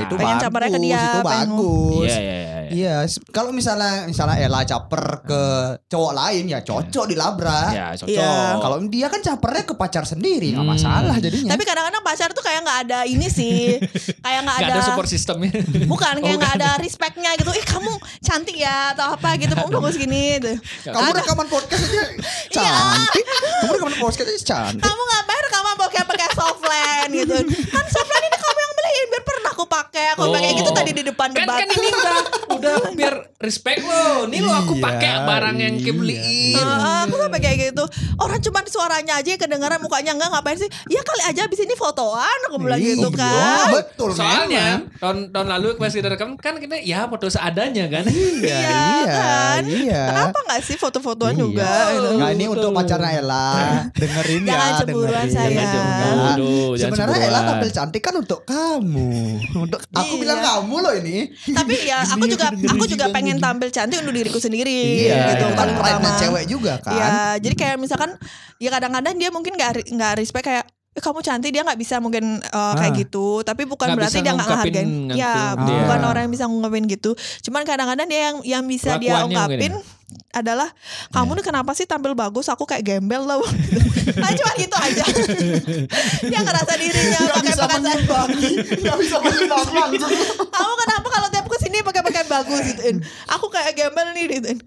itu Pengen bagus, capernya ke dia, itu bagus. Iya iya iya. Iya, kalau misalnya misalnya Ella caper ke cowok lain ya cocok dilabrak. Ya cocok. Iya. Kalau dia kan capernya ke pacar sendiri, nggak Hmm. masalah jadinya. Tapi kadang-kadang pacar tuh kayak nggak ada ini sih, kayak nggak Gak ada, ada support systemnya. bukan kayak Oh, nggak ada respectnya gitu. Ih kamu cantik ya atau apa gitu, kamu bagus gini. Gitu. kamu Ada. rekaman podcast aja cantik. Kamu rekaman podcast aja cantik. Kamu ngapain rekaman bokeh pakai softland gitu? Kan softland ini kamu yang beliin biar pernah aku pakai. Aku pakai gitu tadi di depan kan, debat. kan ini udah udah biar respect lo. Nih lo aku Iya, pakai barang yang iya, kayak beliin. Heeh, aku sampai kayak gitu Orang cuman suaranya aja kedengaran mukanya enggak ngapain sih Ya kali aja abis ini fotoan Aku bilang gitu Iya, kan Betul Soalnya memang. tahun tahun lalu pas kita rekam kan kita ya foto seadanya kan. Iya, iya, kan? iya. Kenapa gak sih foto-fotoan Iya. juga gitu? Nah ini Betul. untuk pacarnya Ella Dengerin Jangan ya cemburuan, dengerin. sayang. Jangan Jangan jangan Sebenarnya Ella tampil cantik kan untuk kamu Untuk Aku Iya. bilang kamu loh ini. Tapi ya aku juga aku juga pengen tampil cantik untuk diriku sendiri Iya gitu itu kan paling pride-nya utama. cewek juga kan. Ya, jadi kayak misalkan ya kadang-kadang dia mungkin nggak nggak respect kayak kamu cantik dia nggak bisa mungkin uh, kayak Ah. gitu. Tapi bukan Nggak berarti bisa dia nggak ngehargain. ya dia. bukan orang yang bisa ngungkapin gitu. Cuman kadang-kadang dia yang yang bisa dia Kelakuannya ungkapin mungkin adalah kamu nih kenapa sih tampil bagus? Aku kayak gembel loh nah cuma gitu aja. Dia ngerasa dirinya Gak pakai bisa pakaian Gak langsung kamu kenapa kalau tiap ke sini pakai pakaian bagus gituin aku kayak gembel nih gituin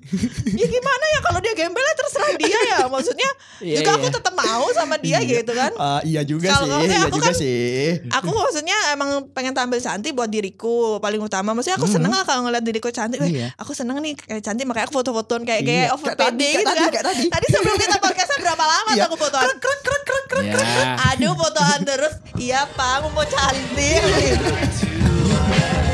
ya gimana ya kalau dia gembel ya terserah dia ya. Maksudnya Iya, juga aku iya. tetap mau sama dia gitu kan. Ah, Iya juga Kalau sih Iya aku juga kan- sih. aku maksudnya emang pengen tampil cantik buat diriku paling utama. Maksudnya aku seneng lah kalau ngeliat diriku cantik. Wih, Iya. aku seneng nih kayak cantik makanya aku foto-fotoan kayak Iya, kayak over tadi, PD kayak gitu tadi, kan kayak tadi. tadi sebelum kita podcastnya berapa lama Iya. tuh aku fotoan? Krek krek krek krek krek. Aduh fotoan terus. Iya pak aku mau cantik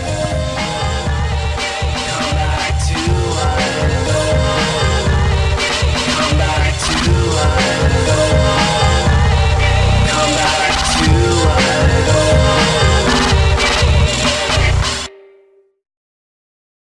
Come back to us.